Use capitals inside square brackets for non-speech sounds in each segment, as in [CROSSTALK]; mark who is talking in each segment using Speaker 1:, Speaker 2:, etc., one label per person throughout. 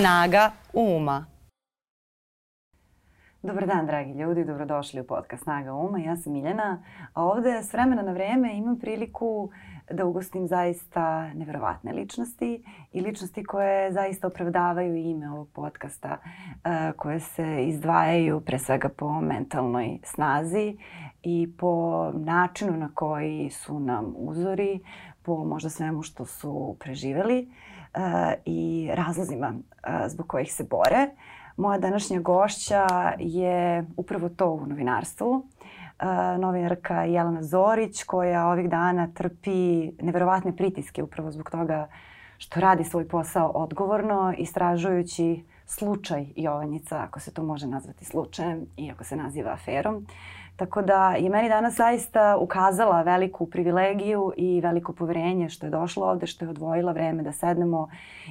Speaker 1: Snaga uma. Dobar dan, dragi ljudi, dobrodošli u podcast Snaga uma. Ja sam Miljana, a ovde s vremena na vreme imam priliku da ugostim zaista neverovatne ličnosti i ličnosti koje zaista opravdavaju ime ovog podcasta, uh, koje se izdvajaju pre svega po mentalnoj snazi i po načinu na koji su nam uzori, po možda svemu što su preživeli uh, i razlozima zbog kojih se bore. Moja današnja gošća je upravo to u novinarstvu. Novinarka Jelena Zorić koja ovih dana trpi neverovatne pritiske upravo zbog toga što radi svoj posao odgovorno, istražujući slučaj Jovanjica, ako se to može nazvati slučajem, iako se naziva aferom. Uh, Tako da je meni danas zaista ukazala veliku privilegiju i veliko poverenje što je došla ovde, što je odvojila vreme da sednemo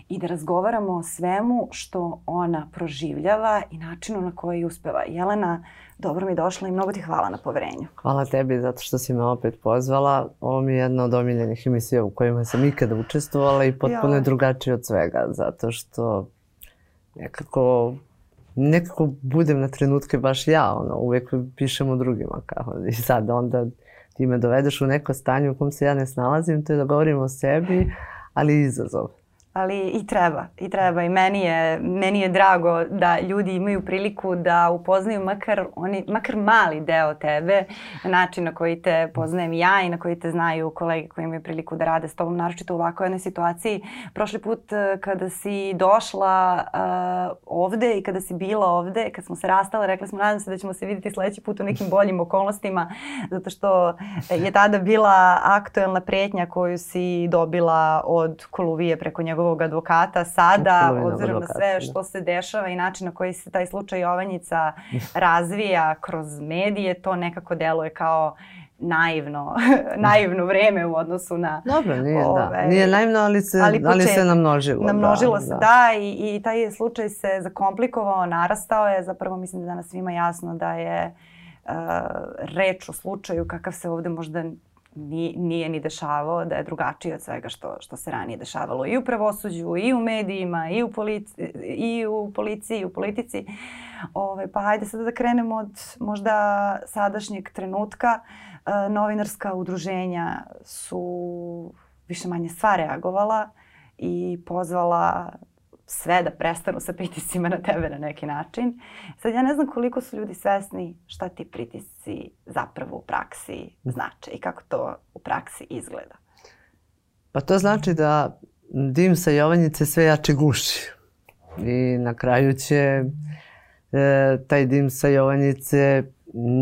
Speaker 1: i da razgovaramo o svemu što ona proživljava i načinu na koji uspeva. Jelena, dobro mi došla i mnogo ti hvala na poverenju.
Speaker 2: Hvala tebi zato što si me opet pozvala. Ovo mi je jedna od omiljenih emisija u kojima sam ikada učestvovala i potpuno je drugačije od svega zato što nekako nekako budem na trenutke baš ja, ono, uvek pišem o drugima, kao, i sad onda ti me dovedeš u neko stanje u kom se ja ne snalazim, to je da govorim o sebi, ali izazov
Speaker 1: ali i treba, i treba i meni je, meni je drago da ljudi imaju priliku da upoznaju makar, oni, makar mali deo tebe, način na koji te poznajem ja i na koji te znaju kolege koji imaju priliku da rade s tobom, naročito u ovakvoj jednoj situaciji. Prošli put eh, kada si došla uh, ovde i kada si bila ovde, kad smo se rastale, rekli smo nadam se da ćemo se vidjeti sledeći put u nekim boljim okolnostima, zato što je tada bila aktuelna pretnja koju si dobila od Koluvije preko njegovog njegovog advokata sada, obzirom na sve da. što se dešava i način na koji se taj slučaj Jovanjica [LAUGHS] razvija kroz medije, to nekako deluje kao naivno, [LAUGHS] naivno vreme u odnosu na...
Speaker 2: Dobro, nije, ove, da. Nije naivno, ali se, ali, ali se namnožilo.
Speaker 1: Namnožilo da, se, da, da i, i taj slučaj se zakomplikovao, narastao je. Zapravo mislim da danas svima jasno da je uh, reč o slučaju kakav se ovde možda ni, nije ni dešavao, da je drugačije od svega što, što se ranije dešavalo i u pravosuđu, i u medijima, i u, polici, i u policiji, i u politici. Ove, pa hajde sada da krenemo od možda sadašnjeg trenutka. E, novinarska udruženja su više manje sva reagovala i pozvala sve da prestanu sa pritiscima na tebe na neki način. Sad ja ne znam koliko su ljudi svesni šta ti pritisci zapravo u praksi znače i kako to u praksi izgleda.
Speaker 2: Pa to znači da dim sa Jovanjice sve jače guši. I na kraju će e, taj dim sa Jovanjice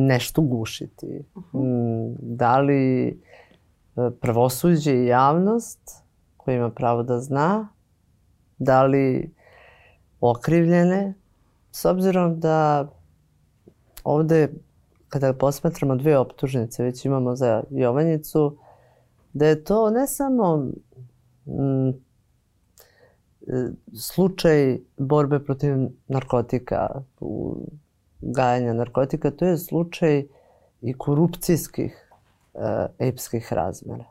Speaker 2: nešto gušiti. Uh mhm. -huh. Da li e, pravosuđe i javnost koja ima pravo da zna da li okrivljene, s obzirom da ovde, kada posmatramo dve optužnice, već imamo za Jovanjicu, da je to ne samo mm, slučaj borbe protiv narkotika, gajanja narkotika, to je slučaj i korupcijskih e, epskih razmera,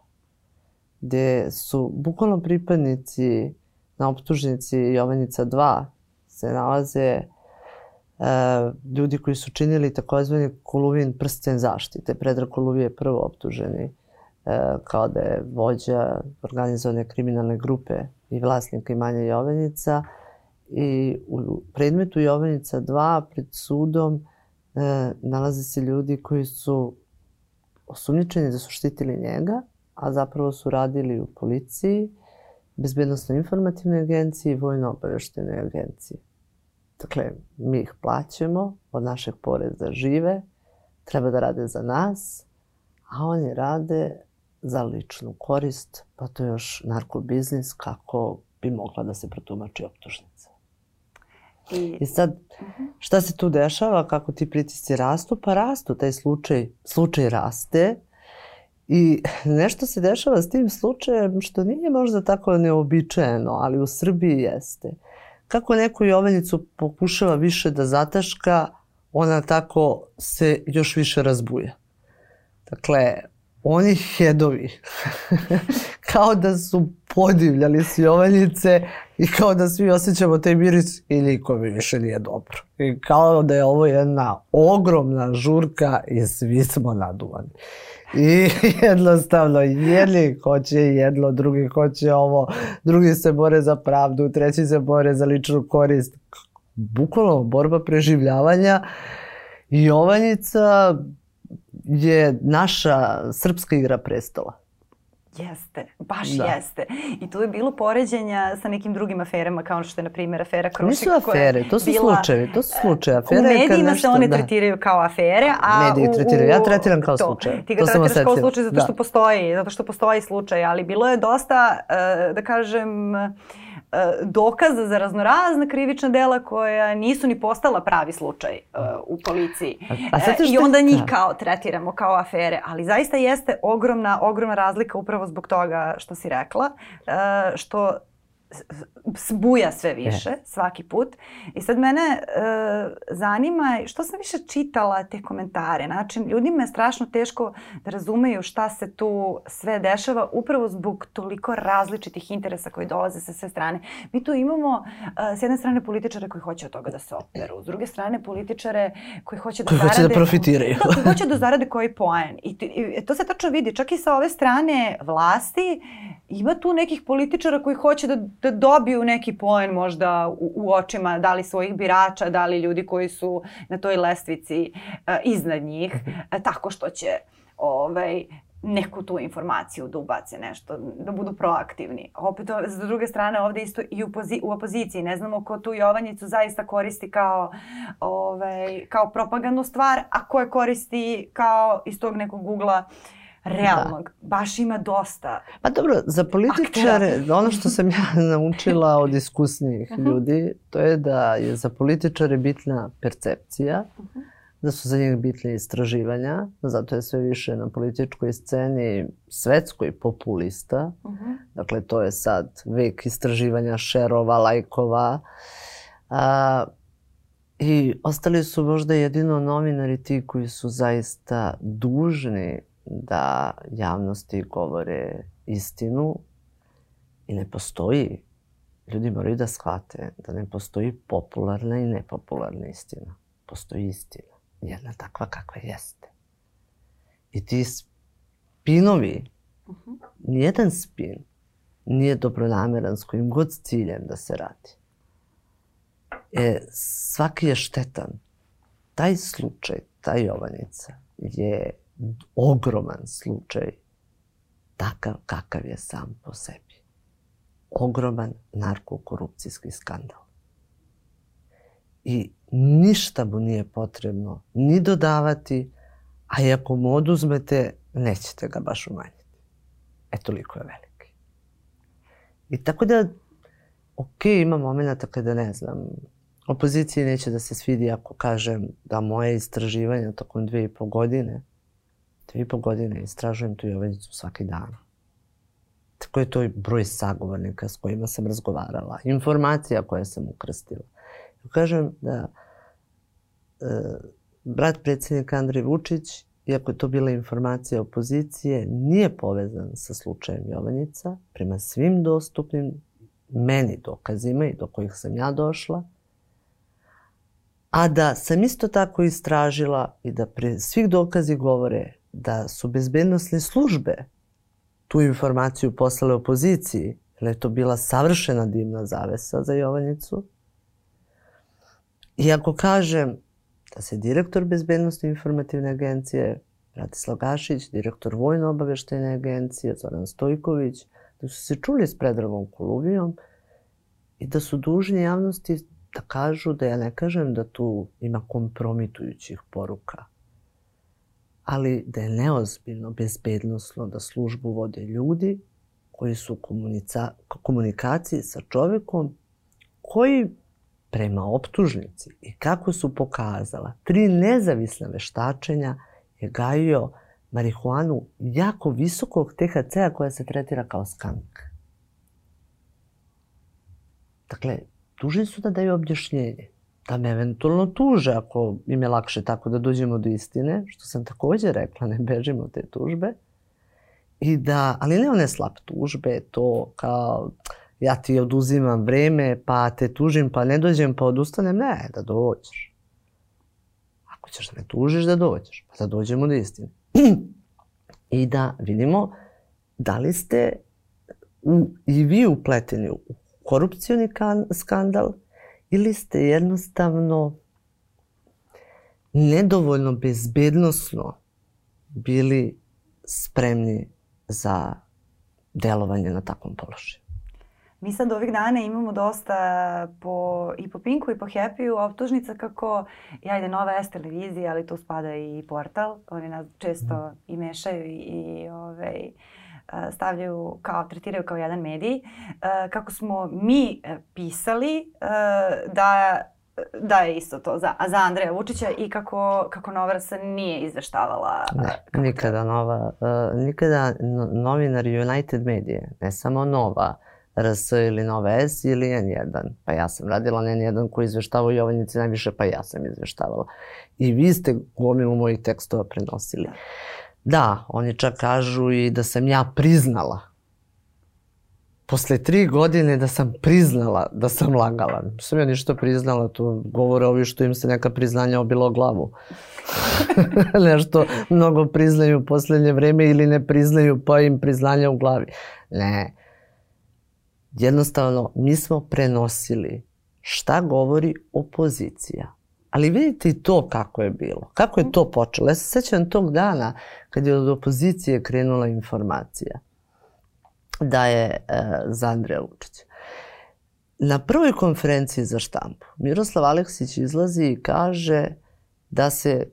Speaker 2: gde su bukvalno pripadnici na optužnici Jovanjica 2 se nalaze e, ljudi koji su činili takozvani Koluvin prsten zaštite. Predrag Koluvi je prvo optuženi e, kao da je vođa organizovane kriminalne grupe i vlasnika imanja Jovanjica i u predmetu Jovanjica 2 pred sudom e, nalaze se ljudi koji su osumnjičeni da su štitili njega, a zapravo su radili u policiji bezbednostno-informativnoj agenciji i vojno-obaveštenoj agenciji. Dakle, mi ih plaćamo, od našeg poreza žive, treba da rade za nas, a oni rade za ličnu korist, pa to je još narkobiznis kako bi mogla da se protumači optužnica. I, I sad, šta se tu dešava, kako ti pritisci rastu? Pa rastu, taj slučaj, slučaj raste, I [LAUGHS] nešto se dešava s tim slučajem što nije možda tako neobičajeno, ali u Srbiji jeste. Kako neku Jovanicu pokušava više da zataška, ona tako se još više razbuja. Dakle, oni hedovi, [LAUGHS] kao da su podivljali s Jovanjice i kao da svi osjećamo taj miris i nikome više nije dobro. I kao da je ovo jedna ogromna žurka i svi smo naduvani. I [LAUGHS] jednostavno jedni hoće jedno, drugi hoće ovo, drugi se bore za pravdu, treći se bore za ličnu korist. Bukvalno borba preživljavanja. Jovanjica je naša srpska igra prestola.
Speaker 1: Jeste, baš da. jeste. I tu je bilo poređenja sa nekim drugim aferama, kao što je, na primjer, afera Krušik.
Speaker 2: Nisu afere, to su bila... slučajevi, to su slučaje. Afere
Speaker 1: u medijima nešto, se one da. tretiraju kao afere, a
Speaker 2: Mediji
Speaker 1: u,
Speaker 2: tretiraju, ja tretiram kao to. slučaj.
Speaker 1: Ti ga to tretiraš kao slučaj zato što da. postoji, zato što postoji slučaj, ali bilo je dosta, uh, da kažem, uh, E, dokaza za raznorazna krivična dela koja nisu ni postala pravi slučaj uh, u policiji. A, a e, I onda njih da. kao tretiramo kao afere, ali zaista jeste ogromna, ogromna razlika upravo zbog toga što si rekla, što sbuja sve više ne. svaki put. I sad mene e, zanima što sam više čitala te komentare. Znači, ljudima je strašno teško da razumeju šta se tu sve dešava upravo zbog toliko različitih interesa koji dolaze sa sve strane. Mi tu imamo e, s jedne strane političare koji hoće od toga da se operu, s druge strane političare koji hoće da
Speaker 2: koji
Speaker 1: zarade...
Speaker 2: Hoće da profitiraju.
Speaker 1: da, koji hoće da zarade koji poen. I, I to se tačno vidi. Čak i sa ove strane vlasti ima tu nekih političara koji hoće da, da dobiju neki poen možda u, u očima da li svojih birača, da li ljudi koji su na toj lestvici uh, iznad njih, uh, tako što će ovaj, neku tu informaciju da ubace nešto, da budu proaktivni. Opet, s druge strane, ovde isto i u, pozi, u opoziciji. Ne znamo ko tu Jovanjicu zaista koristi kao, ovaj, kao propagandnu stvar, a ko je koristi kao iz tog nekog ugla uh, realnog. Da. Baš ima dosta.
Speaker 2: Pa dobro, za političare, aktera. ono što sam ja [LAUGHS] naučila od iskusnijih uh -huh. ljudi, to je da je za političare bitna percepcija, uh -huh. da su za njih bitne istraživanja, zato je sve više na političkoj sceni svetskoj populista. Uh -huh. Dakle, to je sad vek istraživanja šerova, lajkova. A, I ostali su možda jedino novinari ti koji su zaista dužni da javnosti govore istinu i ne postoji, ljudi moraju da shvate da ne postoji popularna i nepopularna istina. Postoji istina. Jedna takva kakva jeste. I ti spinovi, uh -huh. nijedan spin nije dobronameran s kojim god ciljem da se radi. E, svaki je štetan. Taj slučaj, ta Jovanjica je ogroman slučaj takav kakav je sam po sebi. Ogroman narkokorupcijski skandal. I ništa mu nije potrebno ni dodavati, a i ako mu oduzmete, nećete ga baš umanjiti. E, toliko je veliki. I tako da, ok, ima momenta kada ne znam, opoziciji neće da se svidi ako kažem da moje istraživanja tokom dve i po godine Dve i po godine istražujem tu Jovanicu svaki dan. Tako je to broj sagovornika s kojima sam razgovarala, informacija koje sam ukrstila. Kažem da e, brat predsjednika Andrej Vučić, iako je to bila informacija opozicije, nije povezan sa slučajem Jovanjica prema svim dostupnim meni dokazima i do kojih sam ja došla, a da sam isto tako istražila i da pre svih dokazi govore da su bezbednostne službe tu informaciju poslale opoziciji, jer je to bila savršena dimna zavesa za Jovanjicu. I ako kažem da se direktor Bezbednostne informativne agencije Ratislav Gašić, direktor Vojno obaveštajne agencije Zoran Stojković, da su se čuli s Predragom Koluvijom i da su dužni javnosti da kažu da ja ne kažem da tu ima kompromitujućih poruka ali da je neozbiljno, bezbednostno da službu vode ljudi koji su u komunikaciji sa čovekom koji prema optužnici i kako su pokazala tri nezavisna veštačenja je gajio marihuanu jako visokog THC-a koja se tretira kao skank. Dakle, dužni su da daju objašnjenje da me eventualno tuže ako im je lakše tako da dođemo do istine, što sam takođe rekla, ne bežimo od te tužbe. I da, ali ne one slap tužbe, to kao ja ti oduzimam vreme, pa te tužim, pa ne dođem, pa odustanem. Ne, da dođeš. Ako ćeš da me tužiš, da dođeš. Pa da dođemo do istine. I da vidimo da li ste u, i vi upleteni u korupcioni kan, skandal ili ste jednostavno nedovoljno bezbednostno bili spremni za delovanje na takvom položaju.
Speaker 1: Mi sad ovih dana imamo dosta po, i po Pinku i po Happy-u optužnica kako, jajde, Nova S televizija, ali tu spada i portal. Oni nas često mm. i mešaju i, i ovaj, stavljaju kao, tretiraju kao jedan medij. Kako smo mi e, pisali da da je isto to za, za Andreja Vučića i kako, kako Nova RS nije izveštavala.
Speaker 2: Ne, nikada Nova, uh, nikada novinar United Medije, ne samo Nova, RS ili Nova S ili N1. Pa ja sam radila na N1 koji izveštavao Jovanjici najviše, pa ja sam izveštavala. I vi ste gomilu mojih tekstova prenosili. Da, oni čak kažu i da sam ja priznala posle tri godine da sam priznala da sam lagala. Sam ja ništa priznala, to govore ovi što im se neka priznanja obilo glavu. [LAUGHS] Nešto mnogo priznaju u poslednje vreme ili ne priznaju pa im priznanja u glavi. Ne. Jednostavno, mi smo prenosili šta govori opozicija. Ali vidite i to kako je bilo. Kako je to počelo. Ja se sećam tog dana kad je od opozicije krenula informacija da je e, za Andreja Vučića. Na prvoj konferenciji za štampu Miroslav Aleksić izlazi i kaže da se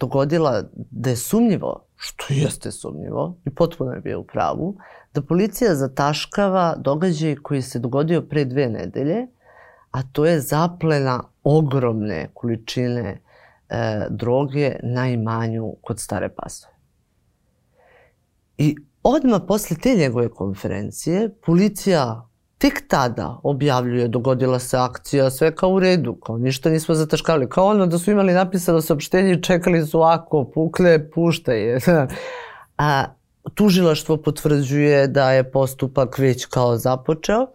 Speaker 2: dogodila, da je sumnjivo, što jeste sumnjivo, i potpuno je bio u pravu, da policija zataškava događaj koji se dogodio pre dve nedelje, a to je zaplena ogromne količine e, droge na imanju kod Stare Pasove. I odmah posle te njegove konferencije, policija tek tada objavljuje, dogodila se akcija, sve kao u redu, kao ništa nismo zataškali. Kao ono da su imali napisano saopštenje i čekali su ako, pukle, puštaj [LAUGHS] A tužilaštvo potvrđuje da je postupak već kao započeo.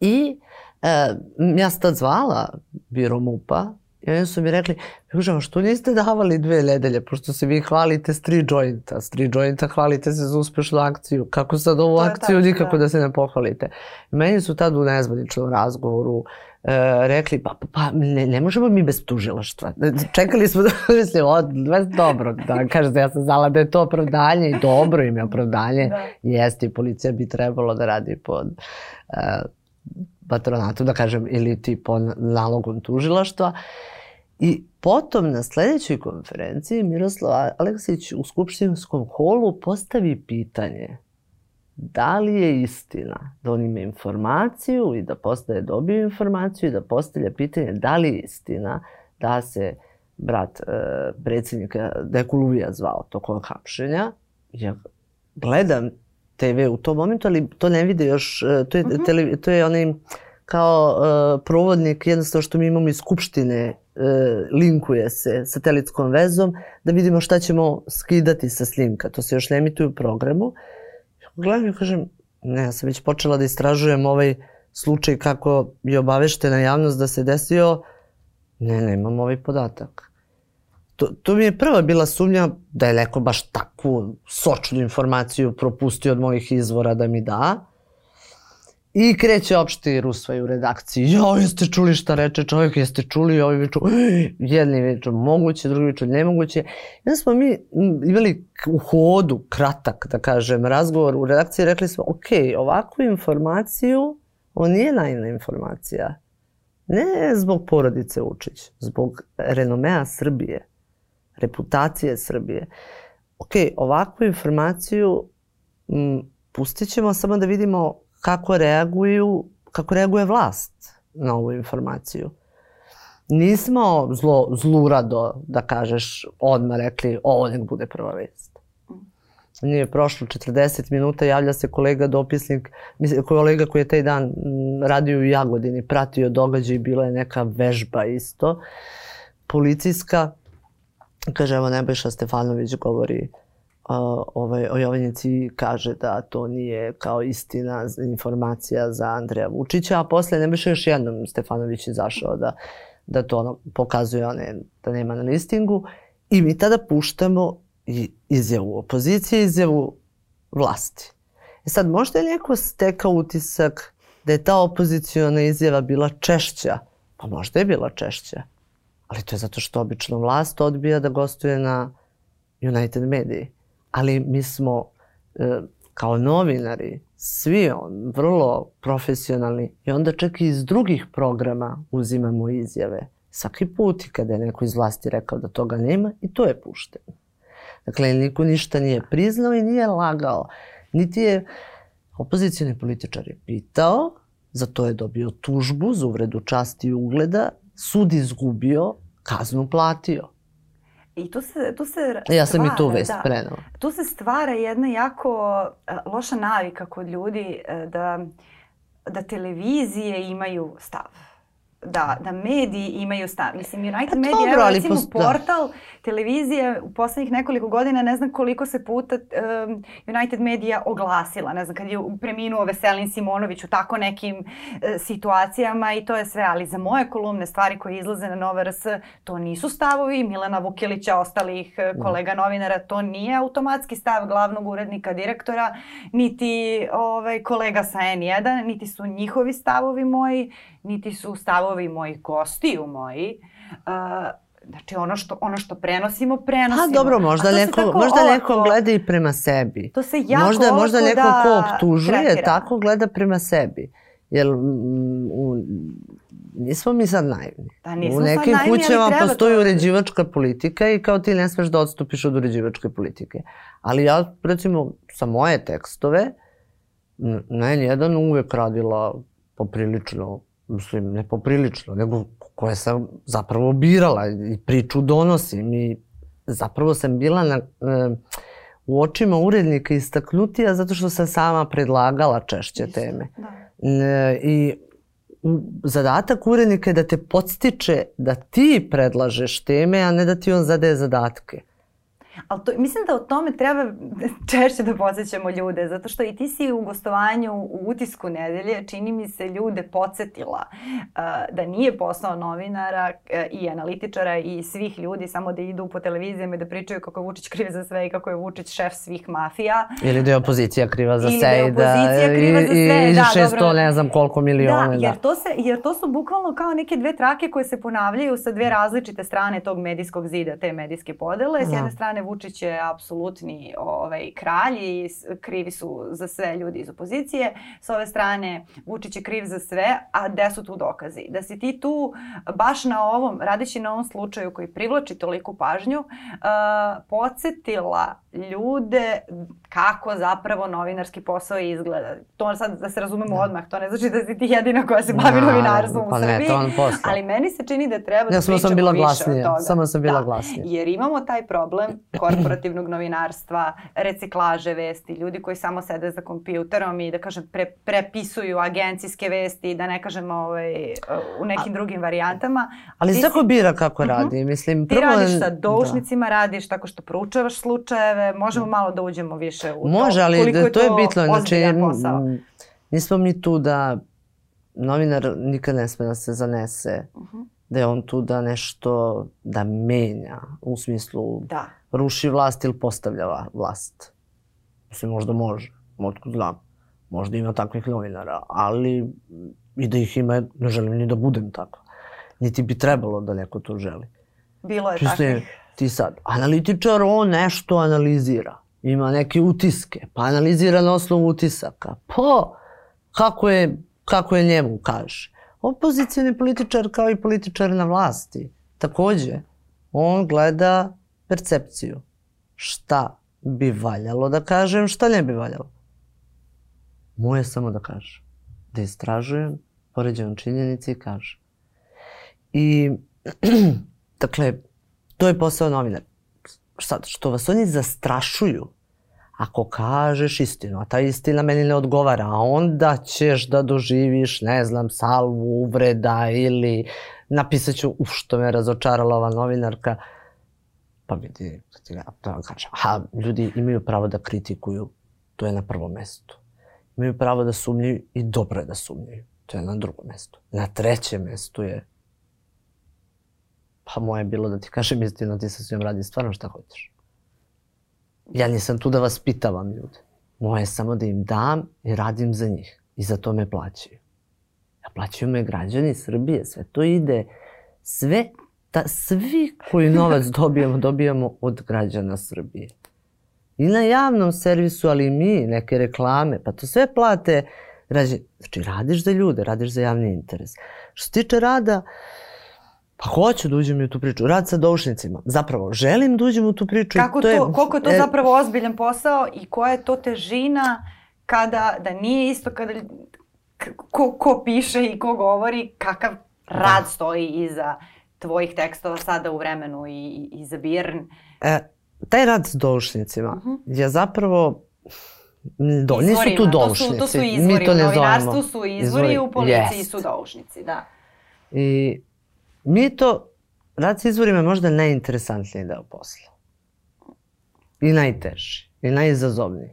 Speaker 2: I e, ja sam tad zvala biro MUPA I oni su mi rekli, Juža, što niste davali dve nedelje, pošto se vi hvalite s tri jointa, s tri jointa hvalite se za uspešnu akciju, kako sad ovu akciju nikako da. da se ne pohvalite. Meni su tad u nezvaničnom razgovoru e, rekli, pa, pa, pa ne, ne možemo mi bez tužilaštva. Čekali smo da [LAUGHS] mislim, o, dobro, da kažete, ja sam znala da je to opravdanje i dobro im je opravdanje. Da. Jeste i policija bi trebalo da radi pod e, patronatom, da kažem, ili ti po nalogom tužilaštva. I potom na sledećoj konferenciji Miroslav Aleksić u Skupštinskom holu postavi pitanje da li je istina da on ima informaciju i da postaje dobio informaciju i da postavlja pitanje da li je istina da se brat e, predsjednika, da je Kuluvija zvao tokog hapšenja. Ja gledam TV u tom momentu, ali to ne vide još, e, to je, uh mhm. -huh. televi, to je onaj kao uh, provodnik jednostavno što mi imamo iz Skupštine uh, linkuje se satelitskom vezom da vidimo šta ćemo skidati sa snimka. To se još ne emituje u programu. Gledam i kažem, ne, ja sam već počela da istražujem ovaj slučaj kako je obaveštena javnost da se desio. Ne, nemam ovaj podatak. To, to mi je prva bila sumnja da je neko baš takvu sočnu informaciju propustio od mojih izvora da mi da. I kreće opšti rusvaj u redakciji. Jo, jeste čuli šta reče čovjek, jeste čuli, ovi viču, [GASPS] jedni viču moguće, drugi viču nemoguće. I onda smo mi imali u hodu, kratak, da kažem, razgovor u redakciji, rekli smo, ok, ovakvu informaciju, ovo nije najna informacija. Ne zbog porodice Vučić, zbog renomea Srbije reputacije Srbije. Ok, ovakvu informaciju m, pustit ćemo samo da vidimo kako reaguju, kako reaguje vlast na ovu informaciju. Nismo zlo, zlurado, da kažeš, odmah rekli ovo nek bude prva vest. Nije prošlo 40 minuta, javlja se kolega dopisnik, mislim, kolega koji je taj dan radio u Jagodini, pratio događaj, bila je neka vežba isto, policijska, Kaže, evo Nebojša Stefanović govori ovaj, o Jovanjici kaže da to nije kao istina informacija za Andreja Vučića, a posle ne biše još jednom Stefanović izašao da, da to ono, pokazuje one, da nema na listingu. I mi tada puštamo i izjavu opozicije, izjavu vlasti. E sad, možda je neko stekao utisak da je ta opozicijona izjava bila češća, pa možda je bila češća, ali to je zato što obično vlast odbija da gostuje na United Mediji ali mi smo e, kao novinari svi on, vrlo profesionalni i onda čak i iz drugih programa uzimamo izjave. Svaki put i kada je neko iz vlasti rekao da toga nema i to je pušteno. Dakle, niko ništa nije priznao i nije lagao. Niti je opozicijni političar je pitao, za to je dobio tužbu za uvredu časti i ugleda, sud izgubio, kaznu platio.
Speaker 1: I tu se, tu se
Speaker 2: Ja sam stvara, i tu vest da, prenala.
Speaker 1: Tu se stvara jedna jako uh, loša navika kod ljudi uh, da, da televizije imaju stav da, da mediji imaju stav. Mislim, United pa Media, evo recimo post... portal, televizije u poslednjih nekoliko godina, ne znam koliko se puta um, United Media oglasila, ne znam, kad je preminuo Veselin Simonović u tako nekim uh, situacijama i to je sve, ali za moje kolumne stvari koje izlaze na Nova RS, to nisu stavovi Milana Vukilića, ostalih uh, kolega novinara, to nije automatski stav glavnog urednika, direktora, niti ovaj, kolega sa N1, niti su njihovi stavovi moji, niti su stavovi mojih gostiju moji. Uh, Znači ono što ono što prenosimo, prenosimo.
Speaker 2: Pa dobro, možda neko možda olako, neko gleda i prema sebi.
Speaker 1: To se jako
Speaker 2: možda možda neko da ko optužuje tretira. tako gleda prema sebi. Jer u, nismo mi sad naivni.
Speaker 1: Pa nismo
Speaker 2: u nekim naivni, kućama postoji to... uređivačka politika i kao ti ne smeš da odstupiš od uređivačke politike. Ali ja, recimo, sa moje tekstove, na jedan uvek radila poprilično mislim, ne poprilično, nego koje sam zapravo birala i priču donosim i zapravo sam bila na, e, u očima urednika istaknutija zato što sam sama predlagala češće teme. Da. E, I zadatak urednika je da te podstiče da ti predlažeš teme, a ne da ti on zadaje zadatke.
Speaker 1: Ali to, mislim da o tome treba češće da podsjećamo ljude, zato što i ti si u gostovanju u utisku nedelje, čini mi se ljude podsjetila uh, da nije posao novinara uh, i analitičara i svih ljudi samo da idu po televizijama i da pričaju kako je Vučić kriv za sve i kako je Vučić šef svih mafija.
Speaker 2: Ili da je opozicija kriva za
Speaker 1: sve.
Speaker 2: Ili
Speaker 1: da kriva za sve,
Speaker 2: i, da, šesto dobro. ne znam koliko miliona.
Speaker 1: Da, jer, da. To se, jer to su bukvalno kao neke dve trake koje se ponavljaju sa dve različite strane tog medijskog zida, te medijske podele. S jedne strane Vučić je apsolutni ovaj, kralj i krivi su za sve ljudi iz opozicije. S ove strane Vučić je kriv za sve, a gde su tu dokazi? Da si ti tu baš na ovom, radeći na ovom slučaju koji privlači toliku pažnju, uh, podsjetila ljude kako zapravo novinarski posao izgleda. To sad da se razumemo da. odmah, to ne znači da si ti jedina koja se bavi da, novinarstvom
Speaker 2: pa
Speaker 1: u Srbiji.
Speaker 2: Ne, to on posao.
Speaker 1: Ali meni se čini da treba da
Speaker 2: ja,
Speaker 1: pričamo
Speaker 2: sam bila
Speaker 1: više
Speaker 2: glasnije,
Speaker 1: od toga.
Speaker 2: Samo sam bila da, glasnije.
Speaker 1: Jer imamo taj problem korporativnog novinarstva, reciklaže vesti, ljudi koji samo sede za kompjuterom i da kažem pre, prepisuju agencijske vesti, da ne kažem ovaj, u nekim A, drugim varijantama.
Speaker 2: Ali svako bira kako uh mhm. -huh. radi. Mislim,
Speaker 1: prvo... Ti radiš sa doušnicima, da. radiš tako što proučavaš slučajeve, možemo da. malo da uđemo više u
Speaker 2: Može, to, ali da, to je bitno. Znači, nismo mi tu da novinar nikad ne sme da se zanese. Uh -huh da je on tu da nešto da menja u smislu
Speaker 1: da.
Speaker 2: ruši vlast ili postavlja vlast. Mislim, možda može, otkud znam. Možda ima takvih novinara, ali i da ih ima, ne želim ni da budem tako. Niti bi trebalo da neko to želi.
Speaker 1: Bilo je Čiste, takvih.
Speaker 2: Ti sad, analitičar, on nešto analizira. Ima neke utiske, pa analizira na osnovu utisaka. Pa, kako je, kako je njemu kaže opozicijni političar kao i političar na vlasti, takođe, on gleda percepciju. Šta bi valjalo da kažem, šta ne bi valjalo. Moje samo da kažem. Da istražujem, poređujem činjenici i kažem. I, [CLEARS THROAT] dakle, to je posao novinara. Šta, što vas oni zastrašuju Ako kažeš istinu, a ta istina meni ne odgovara, a onda ćeš da doživiš, ne znam, salvu uvreda ili napisat ću, uf, što me razočarala ova novinarka, Pa vidi, ti ja to kažem. A ljudi imaju pravo da kritikuju, to je na prvom mestu. Imaju pravo da sumnjaju i dobro je da sumnjaju, to je na drugom mestu. Na trećem mestu je pa moje je bilo da ti kažem istinu, ti sa svim radi stvarno šta hoćeš. Ja nisam tu da vas pitavam ljude. Moje je samo da im dam i radim za njih. I za to me plaćaju. A plaćaju me građani Srbije. Sve to ide, sve, ta, svi koji novac [LAUGHS] dobijamo, dobijamo od građana Srbije. I na javnom servisu, ali i mi, neke reklame, pa to sve plate građani. Znači, radiš za ljude, radiš za javni interes. Što se tiče rada, Pa hoću da uđem u tu priču. Rad sa doušnicima. Zapravo, želim da uđem u tu priču.
Speaker 1: Kako to, je, koliko je to e, zapravo ozbiljan posao i koja je to težina kada, da nije isto kada ko, ko piše i ko govori, kakav rad da. stoji iza tvojih tekstova sada u vremenu i, i za Birn.
Speaker 2: E, taj rad s doušnicima uh mhm. -huh. je zapravo Do, nisu tu doušnici.
Speaker 1: To su, to su izvori. Mi to ne u novinarstvu su izvori, izvori, u policiji yes. su doušnici, da.
Speaker 2: I mi to, rad s izvorima je možda najinteresantniji deo posla. I najteži. I najizazovniji.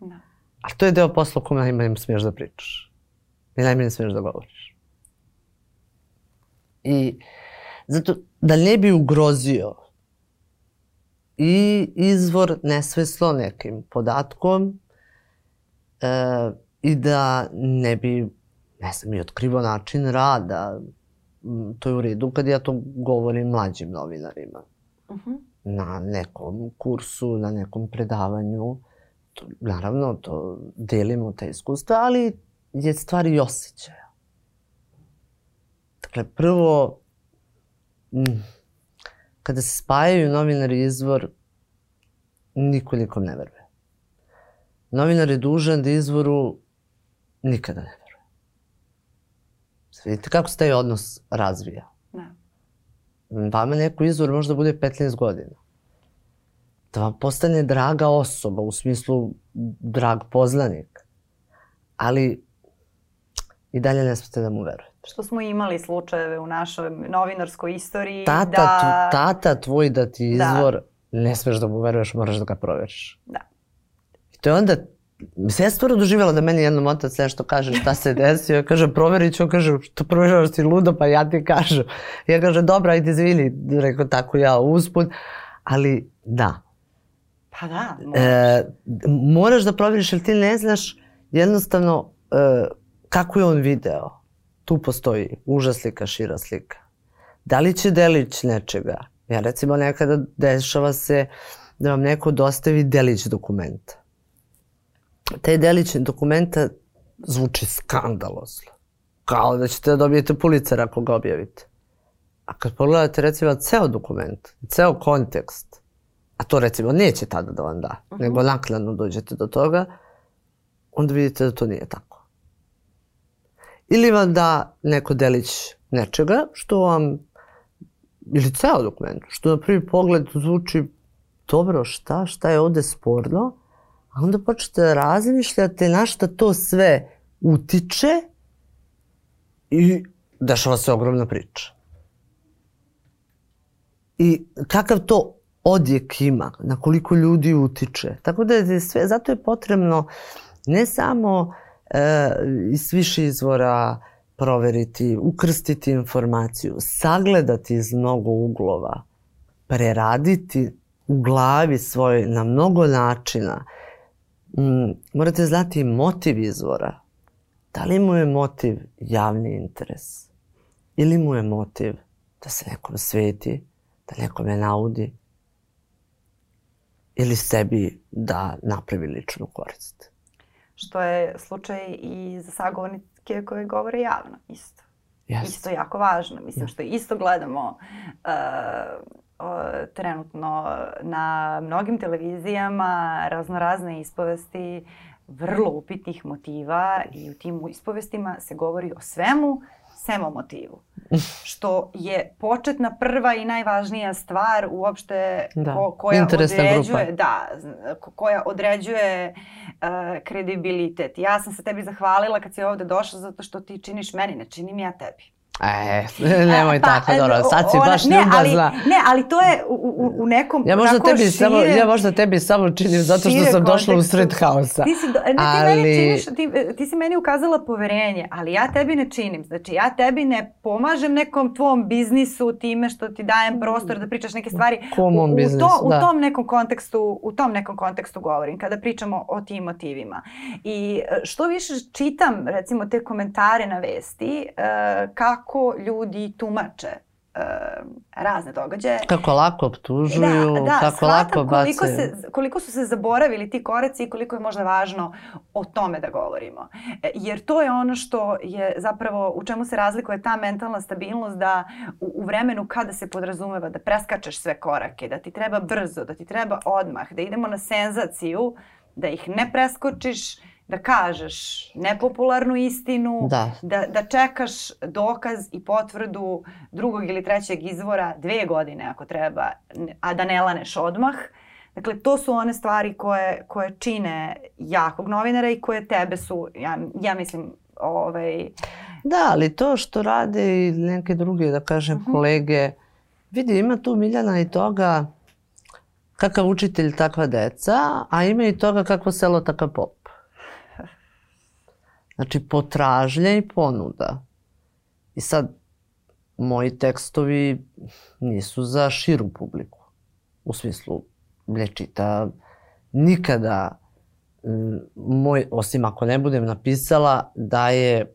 Speaker 2: Da. A to je deo posla o kome najmanje smiješ da pričaš. I najmanje smiješ da govoriš. I zato da ne bi ugrozio i izvor nesveslo nekim podatkom e, i da ne bi, ne znam, i otkrivo način rada, to je u redu kad ja to govorim mlađim novinarima. Uh -huh. Na nekom kursu, na nekom predavanju. To, naravno, to delimo te iskustva, ali je stvar i osjećaja. Dakle, prvo, kada se spajaju novinar i izvor, niko nikom ne veruje. Novinar je dužan da izvoru nikada ne Vidite kako se taj odnos razvija. Da. Vama neko izvor možda bude 15 godina. Da vam postane draga osoba, u smislu drag poznanik. Ali i dalje ne smete da mu verujete.
Speaker 1: Što smo imali slučajeve u našoj novinarskoj istoriji
Speaker 2: tata, da... Tata tvoj da ti da. izvor, da. ne smeš da mu veruješ, moraš da ga proveriš.
Speaker 1: Da.
Speaker 2: I to je onda Ja stvarno doživjela da meni jednom otac nešto kaže šta se desio. Ja kaže, proverit ću, kaže, što provjeraš ti ludo, pa ja ti kažem. Ja kaže, dobro, ajde izvini, rekao tako ja usput. Ali da.
Speaker 1: Pa da, moraš. E,
Speaker 2: moraš da provjeriš, jer ti ne znaš jednostavno e, kako je on video. Tu postoji uža slika, šira slika. Da li će delić nečega? Ja recimo nekada dešava se da vam neko dostavi delić dokumenta taj delić dokumenta zvuči skandalozno. Kao da ćete da dobijete pulicer ako ga objavite. A kad pogledate recimo ceo dokument, ceo kontekst, a to recimo neće tada da vam da, uh -huh. nego nakladno dođete do toga, onda vidite da to nije tako. Ili vam da neko delić nečega što vam, ili ceo dokument, što na prvi pogled zvuči dobro, šta, šta je ovde sporno, A onda počnete da razmišljate na šta to sve utiče i dešava se ogromna priča. I kakav to odjek ima, na koliko ljudi utiče. Tako da je sve, zato je potrebno ne samo e, iz više izvora proveriti, ukrstiti informaciju, sagledati iz mnogo uglova, preraditi u glavi svoj na mnogo načina mm, morate znati motiv izvora. Da li mu je motiv javni interes? Ili mu je motiv da se nekom sveti, da nekome naudi? Ili sebi da napravi ličnu korist?
Speaker 1: Što je slučaj i za sagovornike koje govore javno, isto. Yes. Isto jako važno. Mislim, što isto gledamo uh, trenutno na mnogim televizijama raznorazne ispovesti vrlo upitnih motiva i u tim ispovestima se govori o svemu sem o motivu. [LAUGHS] Što je početna prva i najvažnija stvar uopšte da. ko, koja Interesna određuje, grupa. da, koja određuje uh, kredibilitet. Ja sam se tebi zahvalila kad si ovde došla zato što ti činiš meni, ne činim ja tebi.
Speaker 2: E, nemoj pa, tako, dobro, sad si
Speaker 1: ona,
Speaker 2: baš
Speaker 1: ne,
Speaker 2: ljubazna.
Speaker 1: Ali, ne, ali to je u, u, u nekom
Speaker 2: Ja možda, tebi
Speaker 1: šire,
Speaker 2: samo, ja možda tebi samo činim zato što sam došla u sred haosa.
Speaker 1: Ti, si, do, ne, ti, ali... meni činiš, ti, ti si meni ukazala poverenje, ali ja tebi ne činim. Znači, ja tebi ne pomažem nekom tvom biznisu time što ti dajem prostor da pričaš neke stvari. U, u,
Speaker 2: biznis,
Speaker 1: to,
Speaker 2: da.
Speaker 1: u tom nekom kontekstu, u tom nekom kontekstu govorim, kada pričamo o tim motivima. I e, što više čitam, recimo, te komentare na vesti, uh, kako ljudi tumače uh, razne događaje.
Speaker 2: Kako lako optužuju,
Speaker 1: da, da,
Speaker 2: kako lako bacaju.
Speaker 1: Koliko, se, koliko su se zaboravili ti koraci i koliko je možda važno o tome da govorimo. E, jer to je ono što je zapravo, u čemu se razlikuje ta mentalna stabilnost da u, u vremenu kada se podrazumeva da preskačeš sve korake, da ti treba brzo, da ti treba odmah, da idemo na senzaciju, da ih ne preskočiš, da kažeš nepopularnu istinu,
Speaker 2: da.
Speaker 1: Da, da čekaš dokaz i potvrdu drugog ili trećeg izvora dve godine ako treba, a da ne laneš odmah. Dakle, to su one stvari koje, koje čine jakog novinara i koje tebe su, ja, ja mislim, ovaj...
Speaker 2: Da, ali to što rade i neke druge, da kažem, uh -huh. kolege, vidi, ima tu Miljana i toga kakav učitelj, takva deca, a ima i toga kakvo selo, takav pop. Znači, potražnja i ponuda. I sad, moji tekstovi nisu za širu publiku. U smislu, ne čita nikada moj, osim ako ne budem napisala da je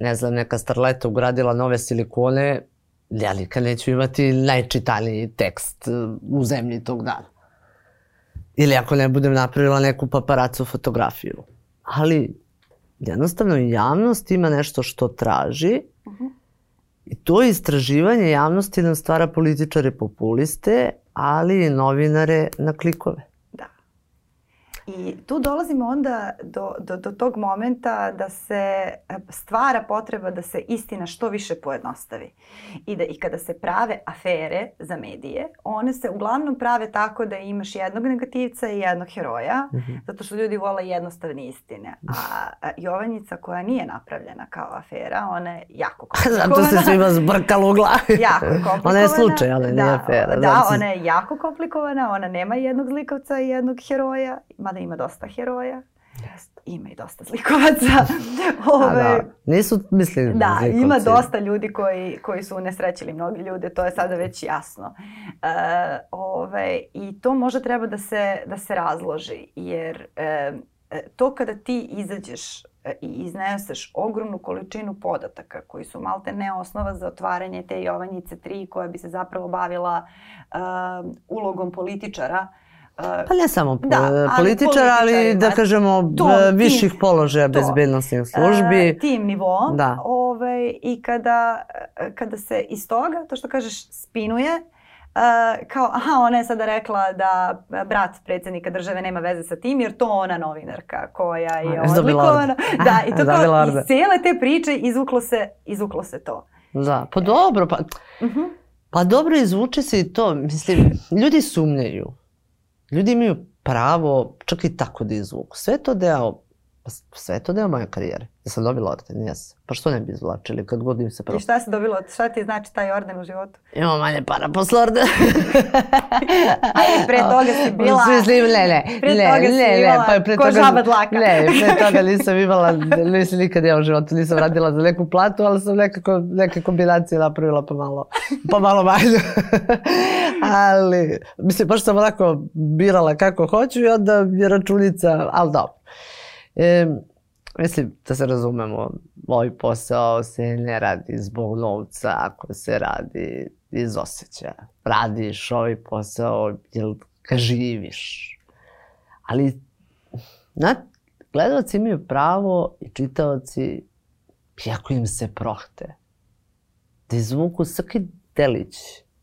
Speaker 2: ne znam, neka starleta ugradila nove silikone, ja nikad neću imati najčitaniji tekst u zemlji tog dana. Ili ako ne budem napravila neku paparacu fotografiju. Ali jednostavno javnost ima nešto što traži uh -huh. i to istraživanje javnosti nam stvara političare populiste, ali i novinare na klikove.
Speaker 1: I tu dolazimo onda do, do, do tog momenta da se stvara potreba da se istina što više pojednostavi. I da i kada se prave afere za medije, one se uglavnom prave tako da imaš jednog negativca i jednog heroja, mm -hmm. zato što ljudi vole jednostavne istine. A, Jovanjica koja nije napravljena kao afera, ona je jako komplikovana. [LAUGHS]
Speaker 2: zato se svima zbrkalo u glavi.
Speaker 1: jako komplikovana. [LAUGHS]
Speaker 2: ona je slučaj, ali
Speaker 1: da,
Speaker 2: nije afera.
Speaker 1: Da, znači... ona je jako komplikovana, ona nema jednog zlikovca i jednog heroja, mada ima dosta heroja.
Speaker 2: Jest.
Speaker 1: Ima i dosta zlikovaca. [LAUGHS] Ove,
Speaker 2: da. Nisu mislili
Speaker 1: da,
Speaker 2: zlikovci.
Speaker 1: ima dosta ljudi koji, koji su unesrećili mnogi ljude, to je sada već jasno. E, ove, I to možda treba da se, da se razloži, jer e, to kada ti izađeš i izneseš ogromnu količinu podataka koji su malte ne osnova za otvaranje te Jovanjice 3 koja bi se zapravo bavila uh, ulogom političara
Speaker 2: Pa ne samo da, ali političara, ali da kažemo tom, viših tim, položaja bezbednostnih službi.
Speaker 1: Uh, tim nivom. Da. Ove, I kada, kada se iz toga, to što kažeš, spinuje, Uh, kao, aha, ona je sada rekla da brat predsednika države nema veze sa tim, jer to ona novinarka koja je odlikovana. Da, i to [LAUGHS] kao, iz cijele te priče izvuklo se, izvuklo se to.
Speaker 2: Da, pa dobro, pa, uh -huh. pa dobro izvuče se i to. Mislim, ljudi sumnjaju. Ljudi imaju pravo čak i tako da izvuku. Sve to deo, sve to deo moje karijere. Ja sam dobila orden, jes. Pa što ne bi izvlačili kad god im se pravo.
Speaker 1: I šta si dobila, šta ti znači taj orden u životu?
Speaker 2: Imam manje para posle orden. [LAUGHS]
Speaker 1: Ali pre toga si bila...
Speaker 2: Mislim, ne, ne, [LAUGHS]
Speaker 1: pre
Speaker 2: ne,
Speaker 1: toga
Speaker 2: ne,
Speaker 1: si
Speaker 2: ne,
Speaker 1: imala
Speaker 2: pa pre
Speaker 1: ko
Speaker 2: toga,
Speaker 1: žaba dlaka.
Speaker 2: Ne, [LAUGHS] pre toga nisam imala, mislim nikad ja u životu nisam radila za neku platu, ali sam nekako, neke kombinacije napravila pa malo, pa malo manje. ali, mislim, baš sam onako birala kako hoću i onda je računica, ali dobro. E, mislim, da se razumemo, moj posao se ne radi zbog novca, ako se radi iz osjećaja. Radiš ovaj posao jer ga živiš. Ali, na, gledalci imaju pravo i čitavci, iako im se prohte, da izvuku svaki delić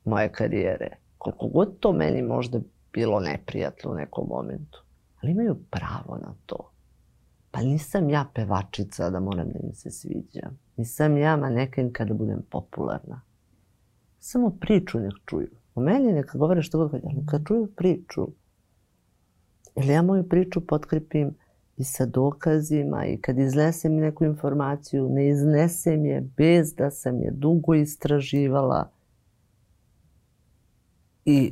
Speaker 2: moje karijere. Koliko god to meni možda bilo neprijatno u nekom momentu. Ali imaju pravo na to. Pa nisam ja pevačica da moram da im se sviđam. Nisam ja maneken kada budem popularna. Samo priču nek čuju. O meni neka govore što god ali neka čuju priču. Ili ja moju priču potkripim i sa dokazima i kad iznesem neku informaciju, ne iznesem je bez da sam je dugo istraživala i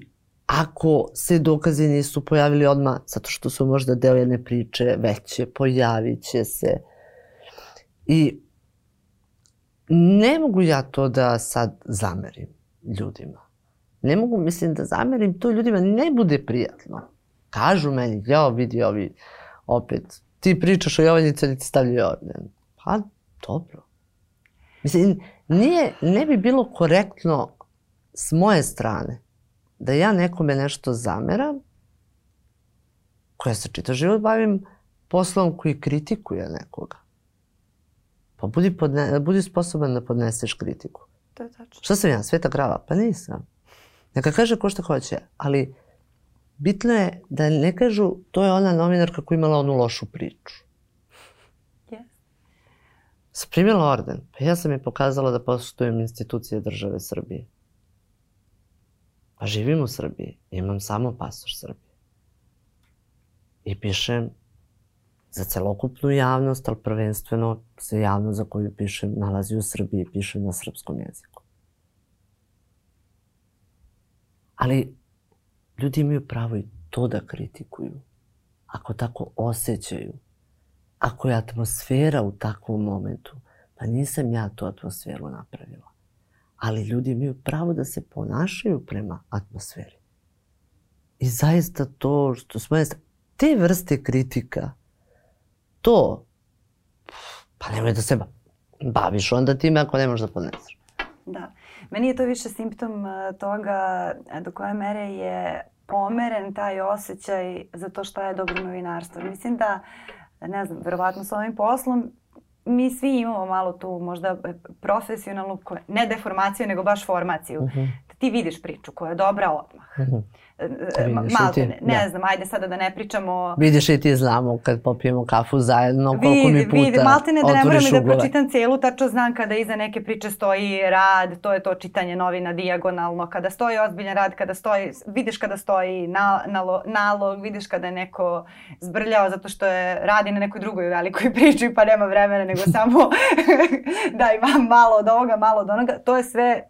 Speaker 2: ako se dokazi nisu pojavili odmah, zato što su možda deo jedne priče veće, pojavit će se. I ne mogu ja to da sad zamerim ljudima. Ne mogu, mislim, da zamerim to ljudima, ne bude prijatno. Kažu meni, ja vidi ovi, opet, ti pričaš o Jovanjici, ali ti stavljaju orden. Pa, dobro. Mislim, nije, ne bi bilo korektno s moje strane da ja nekome nešto zameram, koja se čita život bavim poslom koji kritikuje nekoga. Pa budi, podne, budi sposoban da podneseš kritiku.
Speaker 1: To je tačno.
Speaker 2: Šta sam ja, sveta grava? Pa nisam. Neka kaže ko što hoće, ali bitno je da ne kažu to je ona novinarka koja imala onu lošu priču.
Speaker 1: Yes.
Speaker 2: Sam primila orden, pa ja sam je pokazala da poštujem institucije države Srbije. Pa živim u Srbiji, imam samo pasoš Srbije. I pišem za celokupnu javnost, ali prvenstveno se javnost za koju pišem nalazi u Srbiji, pišem na srpskom jeziku. Ali ljudi imaju pravo i to da kritikuju. Ako tako osjećaju, ako je atmosfera u takvom momentu, pa nisam ja tu atmosferu napravila. Ali ljudi imaju pravo da se ponašaju prema atmosferi. I zaista to što smo te vrste kritika, to, pa nemoj da se baviš onda time ako ne možeš da podneseš.
Speaker 1: Da. Meni je to više simptom e, toga e, do koje mere je pomeren taj osjećaj za to šta je dobro novinarstvo. Mislim da, ne znam, verovatno sa ovim poslom mi svi imamo malo tu možda profesionalnu, ne deformaciju, nego baš formaciju. Uh -huh. Da ti vidiš priču koja je dobra odmah. Uh -huh. Malte, ne, ne da. znam, ajde sada da ne pričamo...
Speaker 2: Vidiš i ti znamo kad popijemo kafu zajedno, koliko vidi, mi puta vidi, malte ne
Speaker 1: da ne moram da pročitam celu, tačno znam kada iza neke priče stoji rad, to je to čitanje novina dijagonalno, kada stoji ozbiljan rad, kada stoji, vidiš kada stoji na, nalo, nalog, vidiš kada je neko zbrljao zato što je radi na nekoj drugoj velikoj [LAUGHS] priči pa nema vremena nego [LAUGHS] samo [LAUGHS] da ima malo od ovoga, malo od onoga, to je sve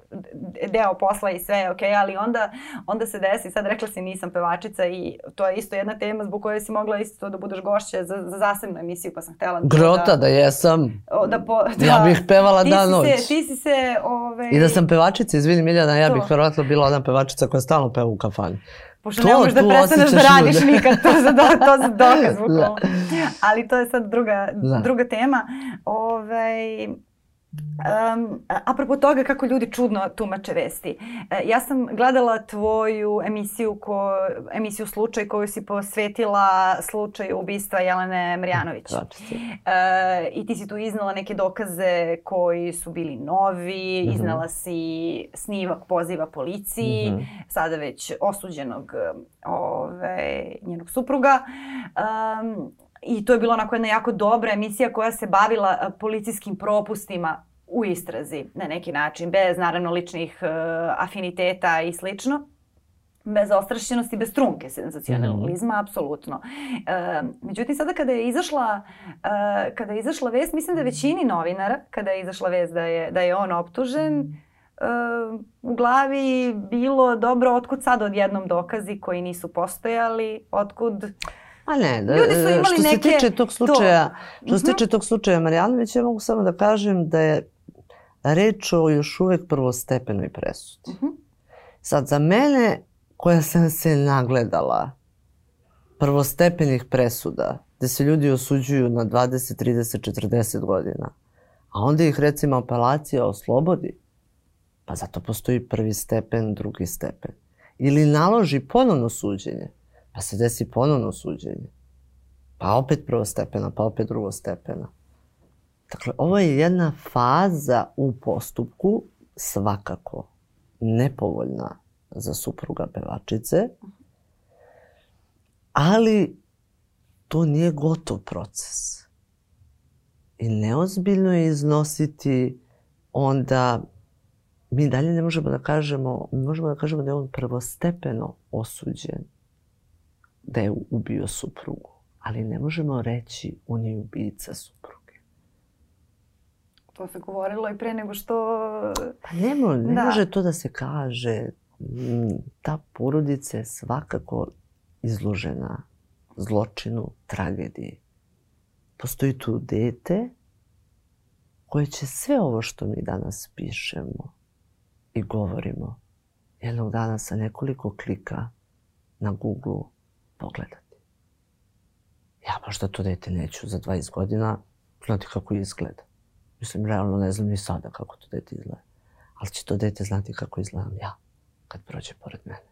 Speaker 1: deo posla i sve je okej, okay, ali onda, onda se desi, sad rekla si nisam pevačica i to je isto jedna tema zbog koje si mogla isto da budeš gošća za, za zasebnu emisiju pa sam htela
Speaker 2: da... Grota da, jesam. Da, po, da, ja bih pevala dan noć.
Speaker 1: Se, ti si se... Ove...
Speaker 2: I da sam pevačica, izvini Miljana, ja to. bih verovatno bila ona pevačica koja stalno peva u kafani.
Speaker 1: Pošto to, ne možeš da prestaneš da radiš ljude. nikad, to za, do, to za dokaz, [LAUGHS] da. bukvalno. Ali to je sad druga, da. druga tema. Ove, ovaj, Um, apropo toga kako ljudi čudno tumače vesti. E, ja sam gledala tvoju emisiju, ko, emisiju Slučaj koju si posvetila slučaju ubistva Jelene Marjanović. E, I ti si tu iznala neke dokaze koji su bili novi, mm -hmm. iznala si snivak poziva policiji, mm -hmm. sada već osuđenog ove, njenog supruga. Um, I to je bila onako jedna jako dobra emisija koja se bavila policijskim propustima u istrazi na neki način, bez naravno ličnih uh, afiniteta i slično bez ostrašćenosti, bez trunke senzacionalizma, mm. apsolutno. E, međutim, sada kada je izašla e, kada je izašla vest, mislim da većini novinara, kada je izašla vest da je, da je on optužen, e, u glavi bilo dobro otkud sad odjednom dokazi koji nisu postojali, otkud
Speaker 2: A ne, da, Ljudi su imali što neke... se tiče tog slučaja, to. što se tiče mhm. tog slučaja Marjanović, ja mogu samo da kažem da je reč o još uvek prvostepenoj presudi. Uh mhm. -huh. Sad, za mene, koja sam se nagledala prvostepenih presuda, gde se ljudi osuđuju na 20, 30, 40 godina, a onda ih recimo apelacija oslobodi, pa zato postoji prvi stepen, drugi stepen. Ili naloži ponovno suđenje, pa se desi ponovno suđenje. Pa opet prvostepena, pa opet drugostepena. Dakle, ovo je jedna faza u postupku svakako nepovoljna za supruga pevačice, ali to nije gotov proces. I neozbiljno je iznositi onda mi dalje ne možemo da kažemo, možemo da kažemo da je on prvostepeno osuđen da je ubio suprugu. ali ne možemo reći on je ubica supruge.
Speaker 1: To se govorilo i pre nego što...
Speaker 2: Pa ne, mo, ne da. može to da se kaže. Mm, ta porodica je svakako izložena zločinu, tragediji. Postoji tu dete koje će sve ovo što mi danas pišemo i govorimo jednog dana sa nekoliko klika na Google pogledati. Ja možda to dete neću za 20 godina znati kako izgleda. Mislim, realno ne znam ni sada kako to dete izgleda. Ali će to dete znati kako izgledam ja kad prođe pored mene.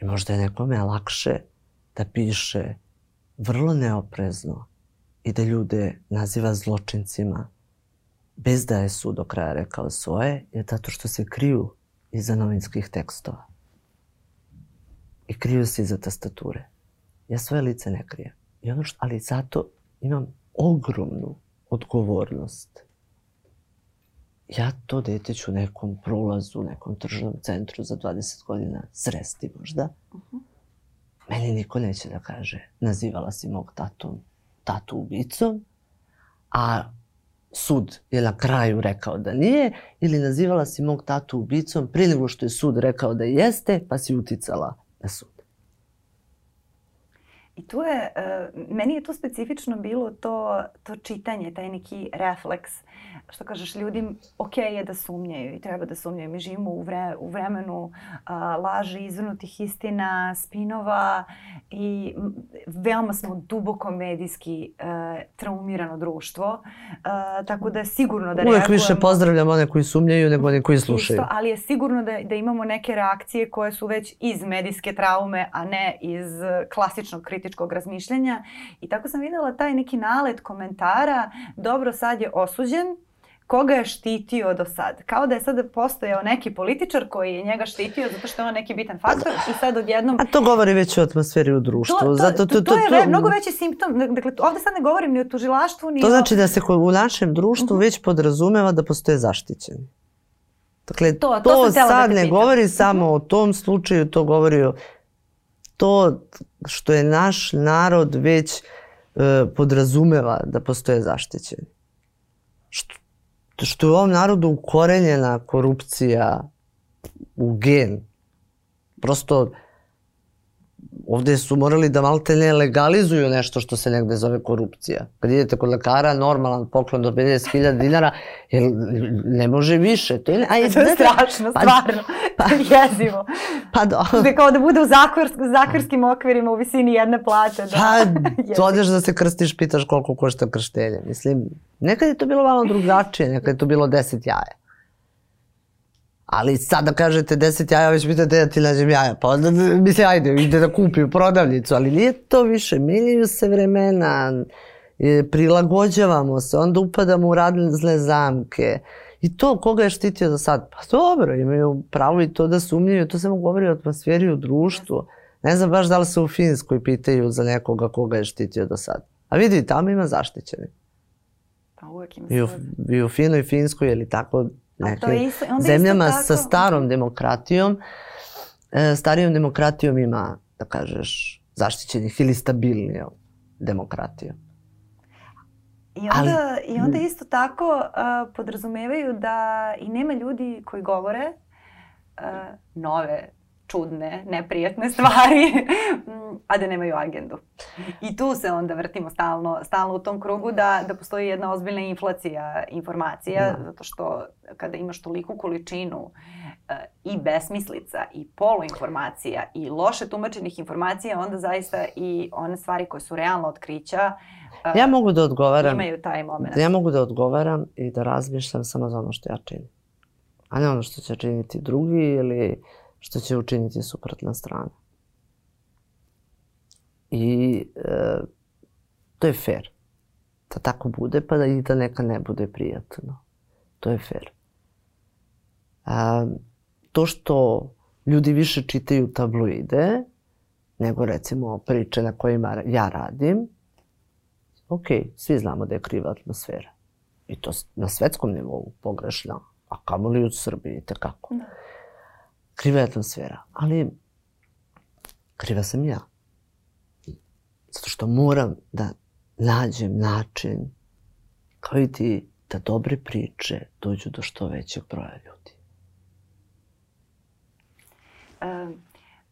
Speaker 2: I možda je nekome lakše da piše vrlo neoprezno i da ljude naziva zločincima bez da je sud do kraja rekao svoje, je zato što se kriju iza novinskih tekstova. I kriju se iza tastature. Ja svoje lice ne krijem. I ono što, ali zato imam ogromnu odgovornost. Ja to dete ću nekom prolazu, nekom tržnom centru za 20 godina sresti možda. Uh -huh. Meni niko neće da kaže, nazivala si mog tatom, tatu ubicom, a sud je na kraju rekao da nije, ili nazivala si mog tatu ubicom prije nego što je sud rekao da jeste, pa si uticala na sud.
Speaker 1: I tu je, uh, meni je tu specifično bilo to, to čitanje, taj neki refleks. Što kažeš, ljudi ok je da sumnjaju i treba da sumnjaju. Mi živimo u, vre, u vremenu uh, laži, izvrnutih istina, spinova i veoma smo duboko medijski uh, traumirano društvo. Uh, tako da je sigurno da
Speaker 2: Uvijek reagujemo... više pozdravljam one koji sumnjaju nego one koji slušaju.
Speaker 1: Isto, ali je sigurno da, da imamo neke reakcije koje su već iz medijske traume, a ne iz klasičnog kritičkog razmišljanja i tako sam videla taj neki nalet komentara, dobro sad je osuđen, koga je štitio do sad. Kao da je sad postojao neki političar koji je njega štitio zato što je on neki bitan faktor i sad odjednom...
Speaker 2: A to govori već o atmosferi u društvu. To, to,
Speaker 1: zato, to, to, to, to je mnogo veći simptom. Dakle, ovde sad ne govorim ni o tužilaštvu, ni
Speaker 2: To znači da se u našem društvu uh mhm. -huh. već podrazumeva da postoje zaštićeni. Dakle, to, to, to da sad da ne govori samo uh -huh. o tom slučaju, to govori o to što je naš narod već e, podrazumeva da postoje zaštićeni. Što, što je u ovom narodu ukorenjena korupcija u gen. Prosto ovde su morali da malte ne legalizuju nešto što se negde zove korupcija. Kad idete kod lekara, normalan poklon do 50.000 dinara, jer ne može više.
Speaker 1: To je, aj, to je strašno, pa, stvarno. Pa, [LAUGHS] jezivo. Pa do. Da kao da bude u zakvars, zakvarskim okvirima u visini jedne plate. Da.
Speaker 2: Pa, [LAUGHS] [LAUGHS] odeš da se krstiš, pitaš koliko košta krštenje. Mislim, nekad je to bilo malo drugačije, nekad je to bilo 10 jaja. Ali sad da kažete 10 jaja, već pitate da ti nađem jaja. Pa onda, mislim, ajde, ide da kupi u prodavnicu, ali nije to više. Menjaju se vremena, prilagođavamo se, onda upadamo u radne zamke. I to, koga je štitio do sad? Pa dobro, imaju pravo i to da sumnjaju, to samo govori o atmosferi u društvu. Ne znam baš da li se u Finskoj pitaju za nekoga koga je štitio do sad. A vidi, tamo ima zaštićeni.
Speaker 1: Pa uvek ima
Speaker 2: I u, I u Finoj, Finskoj, je li tako, nekim isto, zemljama tako... sa starom demokratijom, e, starijom demokratijom ima, da kažeš, zaštićenih ili stabilnijom demokratijom.
Speaker 1: I onda, Ali, I onda isto tako uh, podrazumevaju da i nema ljudi koji govore uh, nove čudne, neprijatne stvari, [LAUGHS] a da nemaju agendu. I tu se onda vrtimo stalno, stalno u tom krugu da, da postoji jedna ozbiljna inflacija informacija, da. zato što kada imaš toliku količinu uh, i besmislica i poluinformacija i loše tumačenih informacija, onda zaista i one stvari koje su realno otkrića
Speaker 2: uh, ja mogu da odgovaram,
Speaker 1: imaju taj moment.
Speaker 2: Ja mogu da odgovaram i da razmišljam samo za ono što ja činim. A ne ono što će činiti drugi ili što će učiniti suprotna strana. I e, to je fair. Da tako bude, pa da i da neka ne bude prijatno. To je fair. A, to što ljudi više čitaju tabloide, nego recimo priče na kojima ja radim, ok, svi znamo da je kriva atmosfera. I to na svetskom nivou pogrešna, a kamoli u Srbiji, tekako. Da kriva je atmosfera, ali kriva sam ja. Zato što moram da nađem način, kao i ti, da dobre priče dođu do što većeg broja ljudi.
Speaker 1: E,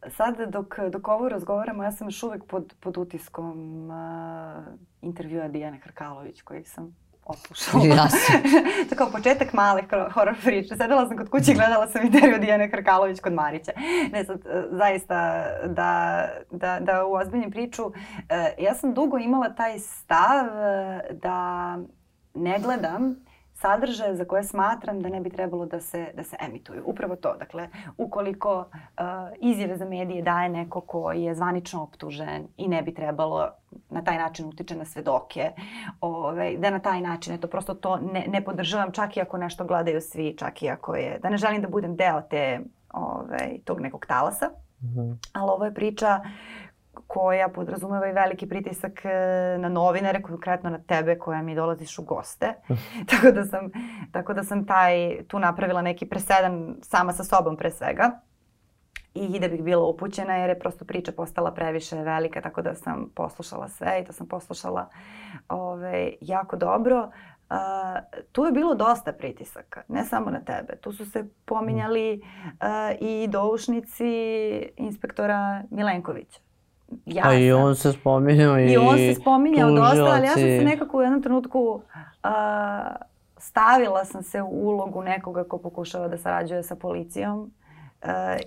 Speaker 1: sad dok, dok ovo razgovaramo, ja sam još uvek pod, pod utiskom uh, intervjua Dijane Hrkalović koji sam odslušala.
Speaker 2: Jasno. [LAUGHS]
Speaker 1: to kao početak male horor priče. Sedela sam kod kuće i gledala sam intervju Dijane Hrkalović kod Marića. Ne sad, e, zaista, da, da, da uozbiljnim priču. E, ja sam dugo imala taj stav e, da ne gledam sadržaje za koje smatram da ne bi trebalo da se, da se emituju. Upravo to. Dakle, ukoliko uh, izjave za medije daje neko ko je zvanično optužen i ne bi trebalo na taj način utiče na svedoke, ove, da na taj način, eto, prosto to ne, ne podržavam čak i ako nešto gledaju svi, čak i ako je, da ne želim da budem deo te, ove, tog nekog talasa. Mm -hmm. Ali ovo je priča koja podrazumeva i veliki pritisak e, na novinare, konkretno na tebe koja mi dolaziš u goste. [LAUGHS] tako, da sam, tako da sam taj, tu napravila neki presedan sama sa sobom pre svega i da bih bila upućena jer je prosto priča postala previše velika tako da sam poslušala sve i to sam poslušala ove, jako dobro. Uh, tu je bilo dosta pritisaka, ne samo na tebe. Tu su se pominjali uh, i doušnici inspektora Milenkovića
Speaker 2: ja pa i on se spominjao i
Speaker 1: I on se spominjao dosta, ali ja sam se nekako u jednom trenutku uh, stavila sam se u ulogu nekoga ko pokušava da sarađuje sa policijom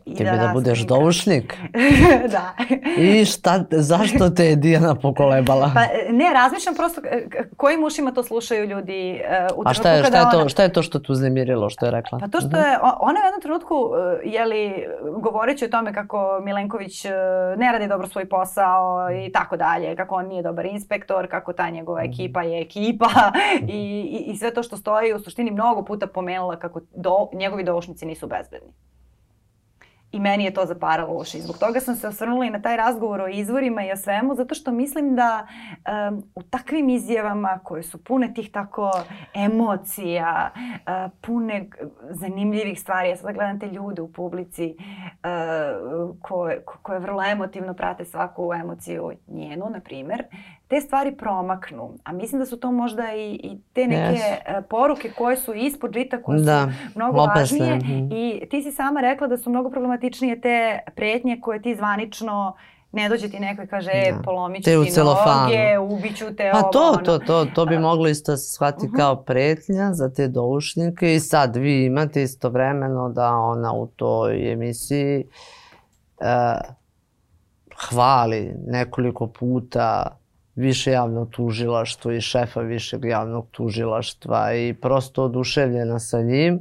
Speaker 2: i Tebi da, da budeš doušnik? [LAUGHS]
Speaker 1: da.
Speaker 2: I šta, zašto te je Dijana pokolebala?
Speaker 1: Pa ne, razmišljam prosto kojim ušima to slušaju ljudi uh, u
Speaker 2: A šta je, šta je, to, ona... šta je to što tu uznemirilo, što je rekla?
Speaker 1: Pa to što je, ona je u jednom trenutku, uh, jeli, govoreći o tome kako Milenković uh, ne radi dobro svoj posao i tako dalje, kako on nije dobar inspektor, kako ta njegova mhm. ekipa je ekipa i, i, i sve to što stoji u suštini mnogo puta pomenula kako do, njegovi doušnici nisu bezbedni. I meni je to zaparalo uši. Zbog toga sam se osvrnula i na taj razgovor o izvorima i o svemu, zato što mislim da um, u takvim izjavama koje su pune tih tako emocija, uh, pune zanimljivih stvari, ja sada gledam te ljude u publici uh, koje, koje vrlo emotivno prate svaku emociju njenu, na primer, te stvari promaknu. A mislim da su to možda i, i te neke yes. poruke koje su ispod žita, koje da. su mnogo Opasne. važnije. Mm. I ti si sama rekla da su mnogo problematičnije te pretnje koje ti zvanično ne dođe ti neko i kaže, e, da. polomit ću ti noge, ubiću te
Speaker 2: pa
Speaker 1: ovo.
Speaker 2: to, to, to, to bi moglo isto se shvati uh mhm. -huh. kao pretnja za te doušnike i sad vi imate istovremeno da ona u toj emisiji uh, hvali nekoliko puta više javno tužilaštvo i šefa višeg javnog tužilaštva i prosto oduševljena sa njim. E,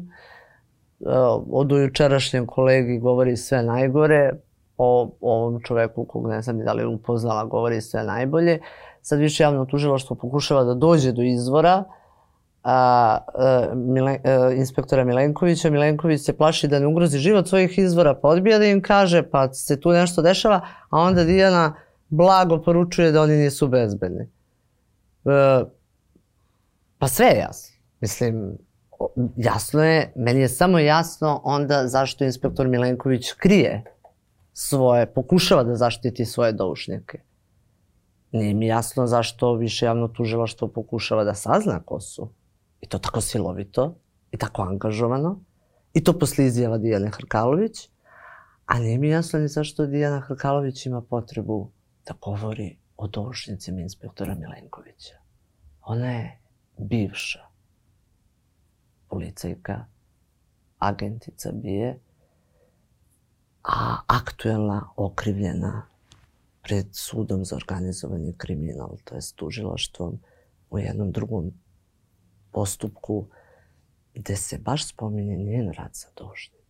Speaker 2: od jučerašnjem kolegi govori sve najgore, o ovom čoveku kog ne znam da li upoznala govori sve najbolje. Sad više javno tužilaštvo pokušava da dođe do izvora, a, a e, Mile, a, e, inspektora Milenkovića. Milenković se plaši da ne ugrozi život svojih izvora, pa odbija da im kaže, pa se tu nešto dešava, a onda Dijana blago poručuje da oni nisu bezbedni. E, pa sve je jasno. Mislim, jasno je, meni je samo jasno onda zašto inspektor Milenković krije svoje, pokušava da zaštiti svoje doušnjake. Nije mi jasno zašto više javno tužilaštvo pokušava da sazna ko su. I to tako silovito i tako angažovano. I to posle izjava Dijane Hrkalović. A nije mi jasno ni zašto Dijana Hrkalović ima potrebu da govori o doušnicima inspektora Milenkovića. Ona je bivša policajka, agentica bije, a aktuelna okrivljena pred sudom za organizovani kriminal, to je tužilaštvom u jednom drugom postupku gde se baš spominje njen rad sa doušnicima.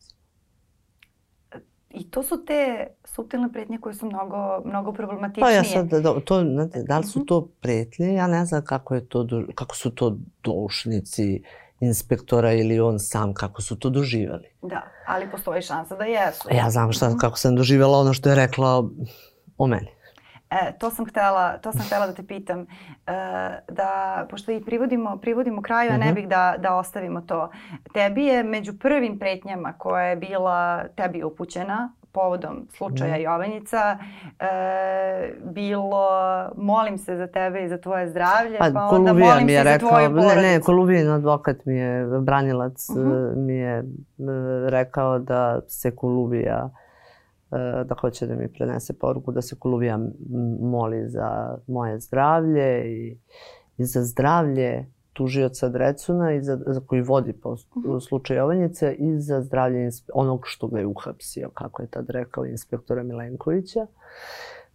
Speaker 1: I to su te subtilne pretnje koje su mnogo, mnogo problematičnije.
Speaker 2: Pa ja sad, da, to, znate, da li su mhm. to pretnje, ja ne znam kako, je to, kako su to doušnici inspektora ili on sam, kako su to doživali.
Speaker 1: Da, ali postoji šansa da jesu.
Speaker 2: Ja znam šta, mhm. kako sam doživala ono što je rekla o meni.
Speaker 1: E, to sam htela, to sam htela da te pitam. E, da, pošto i privodimo, privodimo kraju, uh -huh. a ne mhm. bih da, da ostavimo to. Tebi je među prvim pretnjama koja je bila tebi upućena povodom slučaja mm. Jovanjica e, bilo molim se za tebe i za tvoje zdravlje, pa, pa onda molim mi je se rekao, za tvoju porodicu.
Speaker 2: Ne, ne, Koluvijin advokat mi je, branilac mm -hmm. mi je rekao da se Koluvija e, da hoće da mi prenese poruku da se Koluvija moli za moje zdravlje i, i za zdravlje tužioca Drecuna i za, za koji vodi po mhm. slučaju Jovanjice i za zdravlje onog što ga je uhapsio, kako je tad rekao inspektora Milenkovića.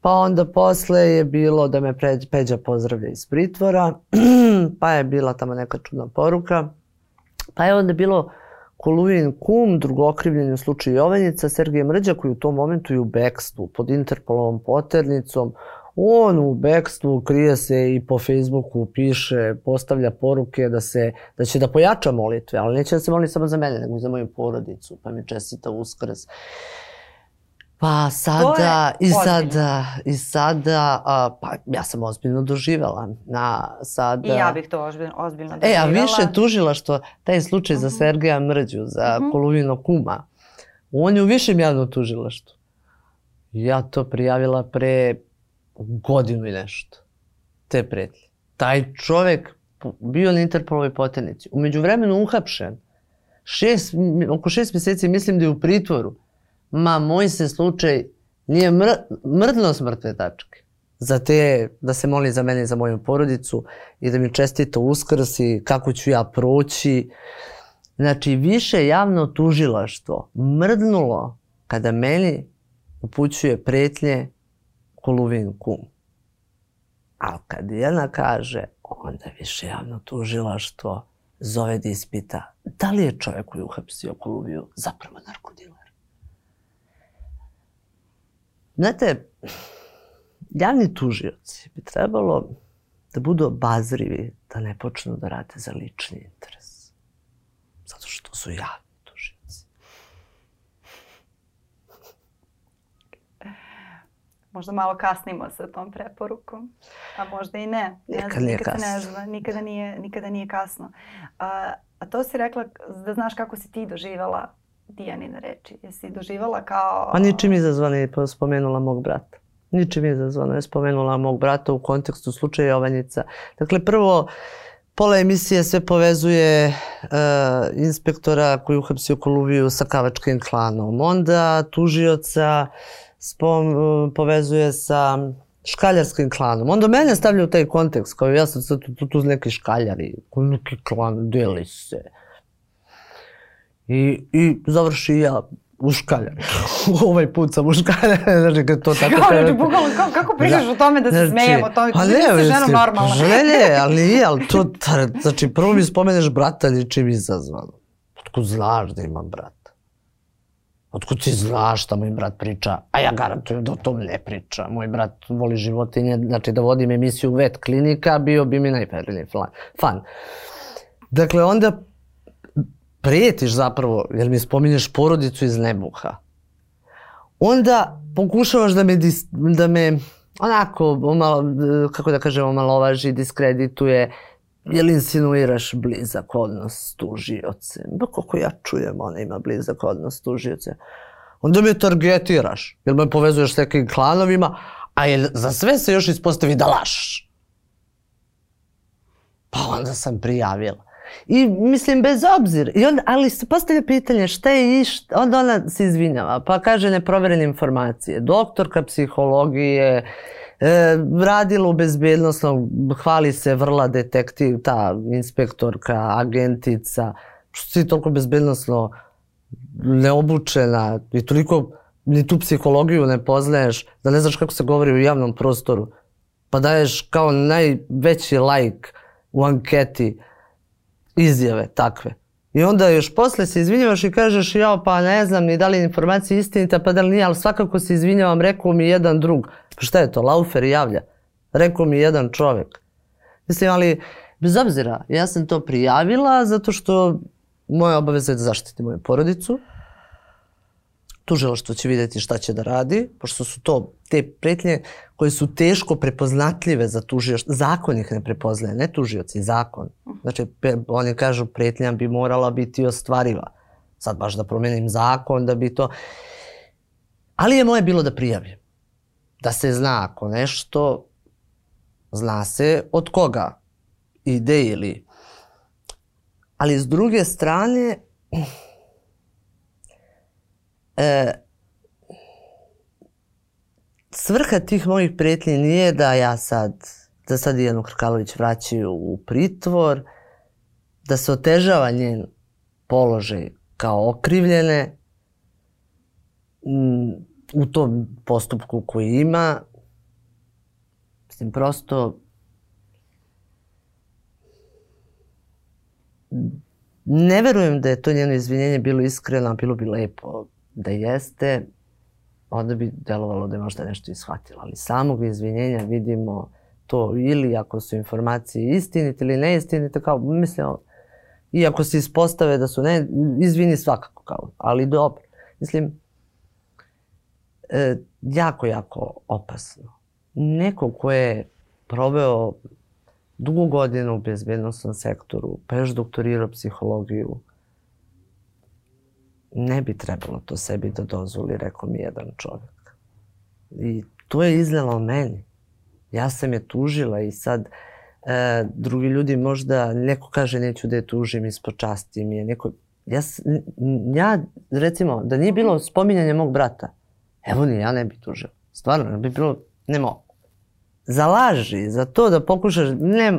Speaker 2: Pa onda posle je bilo da me Peđa pozdravlja iz pritvora, [CLEARS THROAT] pa je bila tamo neka čudna poruka, pa je onda bilo Koluvin kum, drugokrivljen u slučaju Jovanjica, Sergej Mrđa koji u tom momentu je u bekstvu pod Interpolovom poternicom, on u bekstvu krije se i po Facebooku piše, postavlja poruke da se da će da pojača molitve, ali neće da se moli samo za mene, nego i za moju porodicu, pa mi čestita uskrs. Pa sada, i sada, i sada, a, pa ja sam ozbiljno doživela. Na, sada...
Speaker 1: I ja bih to ozbiljno, ozbiljno doživela.
Speaker 2: E, a više tužila što taj slučaj uh -huh. za mhm. Sergeja Mrđu, za uh mhm. -huh. Koluvino kuma, on je u višem javnom tužilaštvu. Ja to prijavila pre godinu i nešto. Te pretnje. Taj čovek bio na Interpolovoj poternici. Umeđu vremenu uhapšen. Šest, oko šest meseci mislim da je u pritvoru. Ma, moj se slučaj nije mr, mrdno smrtve tačke. Za te, da se moli za mene i za moju porodicu i da mi čestito uskrsi kako ću ja proći. Znači, više javno tužilaštvo mrdnulo kada meni upućuje pretnje Koluvin kum. Ali kad jedna kaže, onda više javno tužilaštvo zove da ispita da li je čovjek koji uhapsio Koluviju zapravo narkodiler. Znate, javni tužioci bi trebalo da budu obazrivi, da ne počnu da rade za lični interes. Zato što su javni.
Speaker 1: možda malo kasnimo sa tom preporukom, a možda i ne.
Speaker 2: Nikad nije
Speaker 1: nikad
Speaker 2: kasno.
Speaker 1: Ne zna, nikada, nije, nikada nije kasno. A, a to si rekla da znaš kako si ti doživala Dijanine reči. Jesi doživala kao...
Speaker 2: Pa ničim izazvano je spomenula mog brata. Ničim izazvano je spomenula mog brata u kontekstu slučaja Jovanjica. Dakle, prvo, pola emisije sve povezuje uh, inspektora koji uhapsio Koluviju sa kavačkim klanom. Onda tužioca uh, spom, povezuje sa škaljarskim klanom. Onda mene stavlja u taj kontekst, kao ja sam sad tu, tu, tu neki škaljari, koji neki klan, deli se. I, i završi ja u škaljari. [LAUGHS] ovaj put sam u škaljari, [LAUGHS] znači kad to tako...
Speaker 1: Kao, znači, bukvalno, kako, kako pričaš da. o tome da se znači, smijemo o tome, pa ne, se ženom normalno.
Speaker 2: Želje, [LAUGHS] ali nije, ali to, znači prvo mi spomeneš brata ničim izazvano. Otkud znaš da imam brat? Otkud ti znaš šta moj brat priča? A ja garantujem da o tom ne priča. Moj brat voli životinje, znači da vodim emisiju Vet klinika, bio bi mi najpredniji fan. Dakle, onda prijetiš zapravo, jer mi spominješ porodicu iz nebuha. Onda pokušavaš da me, dis, da me onako, omalo, kako da kažem, omalovaži, diskredituje, Jel insinuiraš blizak odnos s tužiocem? Ba kako ja čujem, ona ima blizak odnos s. Onda me targetiraš, jel me povezuješ s nekim klanovima, a jel za sve se još ispostavi da laš. Pa onda sam prijavila. I mislim, bez obzira. I onda, ali se postavlja pitanje šta je iš, onda ona se izvinjava, pa kaže neproverene informacije. Doktorka psihologije, E, radila u bezbednostnom, hvali se vrla detektiv, ta inspektorka, agentica, što si toliko bezbednostno neobučena i toliko ni tu psihologiju ne poznaješ, da ne znaš kako se govori u javnom prostoru. Pa daješ kao najveći like u anketi izjave takve. I onda još posle se izvinjavaš i kažeš ja pa ne znam ni da li je informacija istinita pa da li nije, ali svakako se izvinjavam, rekao mi jedan drug. Pa šta je to, laufer javlja? Rekao mi jedan čovek. Mislim, ali bez obzira, ja sam to prijavila zato što moja obaveza je da zaštiti moju porodicu. Tužilaštvo će videti šta će da radi, pošto su to te pretnje koje su teško prepoznatljive za tužilaštvo. Zakon ih ne prepoznaje, ne tužioci, zakon. Znači, oni kažu pretnja bi morala biti ostvariva. Sad baš da promenim zakon da bi to... Ali je moje bilo da prijavim. Da se zna ako nešto, zna se od koga ide ili... Ali s druge strane, e, svrha tih mojih pretnji nije da ja sad, da sad Ijanu Krkalović vraćaju u pritvor, da se otežava njen položaj kao okrivljene u tom postupku koji ima. Mislim, prosto ne verujem da je to njeno izvinjenje bilo iskreno, bilo bi lepo da jeste, onda bi delovalo da je možda nešto ishvatila. Ali samog izvinjenja vidimo to ili ako su informacije istinite ili neistinite, kao mislim, i ako se ispostave da su ne, izvini svakako kao, ali dobro. Mislim, e, jako, jako opasno. Neko ko je proveo dugo godina u bezbednostnom sektoru, pa još doktorirao psihologiju, ne bi trebalo to sebi da dozvoli, rekao mi jedan čovjek. I to je izlelo meni. Ja sam je tužila i sad e, drugi ljudi možda, neko kaže neću da je tužim ispod časti mi je, neko, ja, ja recimo, da nije bilo spominjanja mog brata, evo ni ja ne bi tužila. Stvarno, ne bi bilo, ne. Za laži, za to da pokušaš, ne,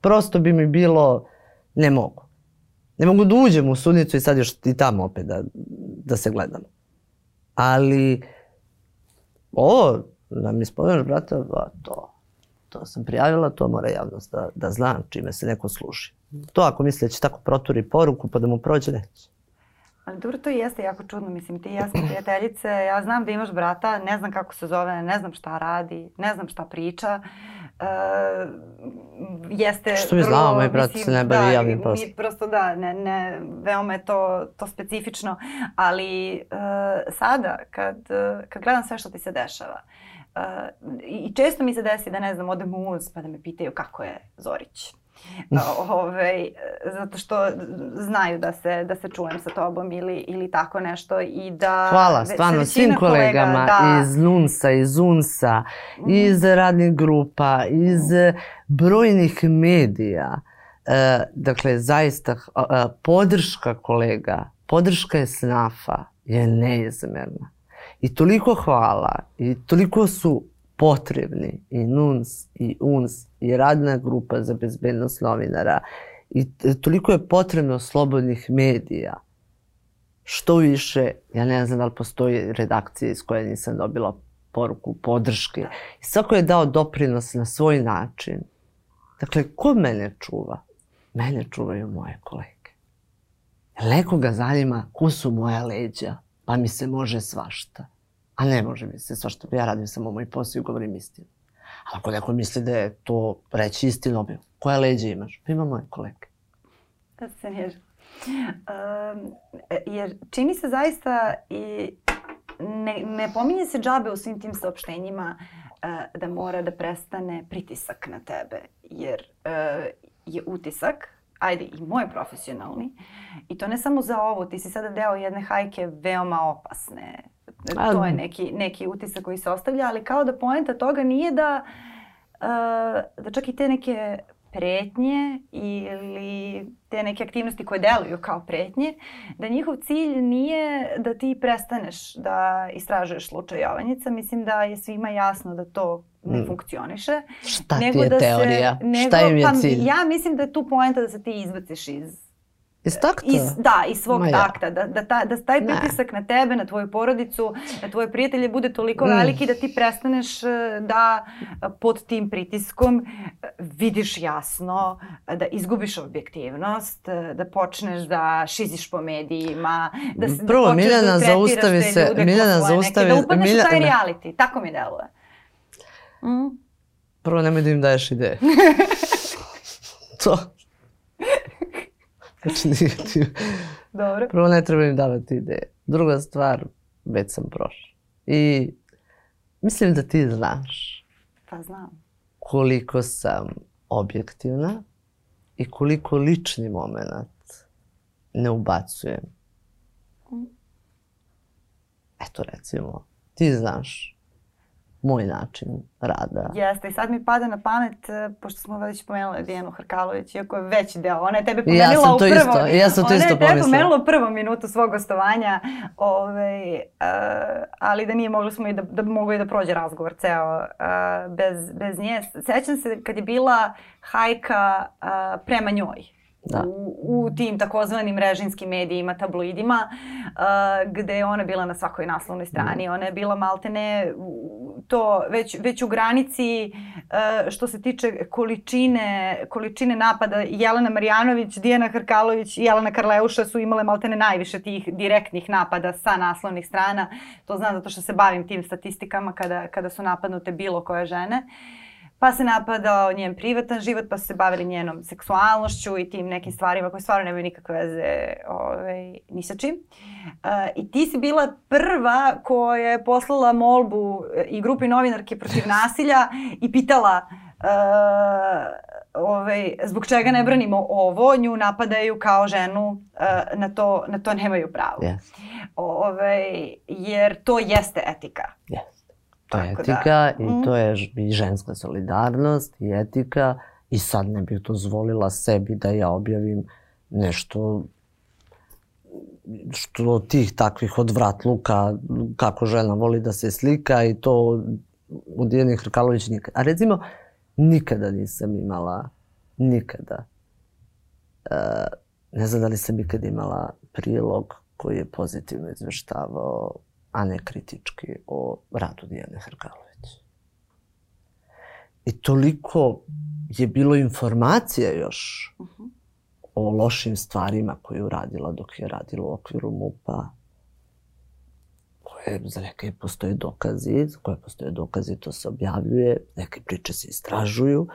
Speaker 2: prosto bi mi bilo, ne mogu. Ne mogu da uđem u sudnicu i sad još i tamo opet da, da se gledamo. Ali ovo, da mi spomenuš brata, ba, to, to sam prijavila, to mora javnost da, da zna čime se neko služi. To ako misli da će tako proturi poruku pa da mu prođe, neće.
Speaker 1: Ali dobro, to jeste jako čudno. Mislim, ti i ja smo prijateljice, ja znam da imaš brata, ne znam kako se zove, ne znam šta radi, ne znam šta priča. Uh, jeste
Speaker 2: Što mi znamo, moj brat se ne bavi
Speaker 1: da,
Speaker 2: javnim poslom.
Speaker 1: Prosto da, ne, ne, veoma je to, to specifično. Ali uh, sada, kad, kad gledam sve što ti se dešava, uh, i često mi se desi da, ne znam, odem u uz pa da me pitaju kako je Zorić Ove, [LAUGHS] ovaj, zato što znaju da se, da se čujem sa tobom ili, ili tako nešto i da...
Speaker 2: Hvala stvarno svim kolegama da, iz NUNSA, iz UNSA, mm. iz radnih grupa, iz brojnih medija. E, dakle, zaista e, podrška kolega, podrška je snafa je neizmerna. I toliko hvala i toliko su potrebni i NUNS i UNS i radna grupa za bezbednost novinara i toliko je potrebno slobodnih medija. Što više, ja ne znam da li postoji redakcija iz koje nisam dobila poruku podrške. I svako je dao doprinos na svoj način. Dakle, ko mene čuva? Mene čuvaju moje kolege. Nekoga zanima ko su moja leđa, pa mi se može svašta. A ne može mi se svašta. Ja radim samo moj posao i govorim istinu. Ali ako neko misli da je to reći istinu, obim. Koja leđa imaš? Pa ima moje kolege.
Speaker 1: Da se nježno. Um, jer čini se zaista i ne, ne pominje se džabe u svim tim saopštenjima uh, da mora da prestane pritisak na tebe. Jer uh, je utisak, ajde i moj profesionalni, i to ne samo za ovo, ti si sada deo jedne hajke veoma opasne, To je neki, neki utisak koji se ostavlja, ali kao da poenta toga nije da, uh, da čak i te neke pretnje ili te neke aktivnosti koje deluju kao pretnje, da njihov cilj nije da ti prestaneš da istražuješ slučaj Jovanjica. Mislim da je svima jasno da to ne mm. funkcioniše.
Speaker 2: Šta nego ti je da teorija? Se, nego, Šta im je pa, cilj?
Speaker 1: Pa, ja mislim da je tu poenta da se ti izbaciš iz
Speaker 2: Iz takta?
Speaker 1: Iz, da, iz svog Ma takta. Da, da, ta, da taj pritisak ne. na tebe, na tvoju porodicu, na tvoje prijatelje bude toliko mm. veliki da ti prestaneš e, da e, pod tim pritiskom e, vidiš jasno, da izgubiš objektivnost, da počneš da šiziš po medijima, da, se,
Speaker 2: Prvo,
Speaker 1: da počneš
Speaker 2: Miljana,
Speaker 1: da
Speaker 2: zaustavi se, Miljana, zaustavi,
Speaker 1: neke, da upadneš Miljana, u taj reality. Tako mi deluje.
Speaker 2: Mm. Prvo, nemoj da im daješ ideje. [LAUGHS] to. Znači. [LAUGHS]
Speaker 1: Dobro.
Speaker 2: Prvo, ne treba im davati ideje. Druga stvar, već sam prošla. I mislim da ti znaš.
Speaker 1: Pa znam.
Speaker 2: Koliko sam objektivna i koliko lični moment ne ubacujem. Mm. Eto recimo, ti znaš moj način rada.
Speaker 1: Jeste, i sad mi pada na pamet, e, pošto smo već pomenuli Dijanu Hrkalović, iako je veći deo, ona je tebe pomenula ja sam to u prvom,
Speaker 2: isto, ja sam to isto pomislila. Ona je tebe
Speaker 1: pomenula u prvom minutu svog gostovanja, ovaj, uh, ali da nije mogli smo i da, da mogu i da prođe razgovor ceo uh, bez, bez nje. Sećam se kad je bila hajka uh, prema njoj da. u, u tim takozvanim režinskim medijima, tabloidima, uh, gde je ona bila na svakoj naslovnoj strani. Mm. Ona je bila maltene to već, već u granici uh, što se tiče količine, količine napada. Jelena Marjanović, Dijana Hrkalović i Jelena Karleuša su imale maltene najviše tih direktnih napada sa naslovnih strana. To znam zato što se bavim tim statistikama kada, kada su napadnute bilo koje žene. Uh, pa se napadao njen privatan život, pa su se bavili njenom seksualnošću i tim nekim stvarima koje stvarno nemaju nikakve veze ovaj, ni sa čim. Uh, I ti si bila prva koja je poslala molbu i grupi novinarke protiv nasilja i pitala uh, ovaj, zbog čega ne branimo ovo, nju napadaju kao ženu, uh, na, to, na to nemaju pravo.
Speaker 2: Yes.
Speaker 1: Ove, ovaj, jer to jeste etika.
Speaker 2: Yes. To je etika da. i mm. to je i ženska solidarnost i etika i sad ne bih dozvolila sebi da ja objavim nešto što tih takvih odvratluka, kako žena voli da se slika i to u Dijani Hrkalović nikada. A recimo, nikada nisam imala, nikada, e, ne znam da li sam ikada imala prilog koji je pozitivno izveštavao a ne kritički o radu Dijane Hrkalović. I toliko je bilo informacija još uh -huh. o lošim stvarima koje je uradila dok je radila u okviru MUPA, koje za neke postoje dokazi, za koje postoje dokazi, to se objavljuje, neke priče se istražuju,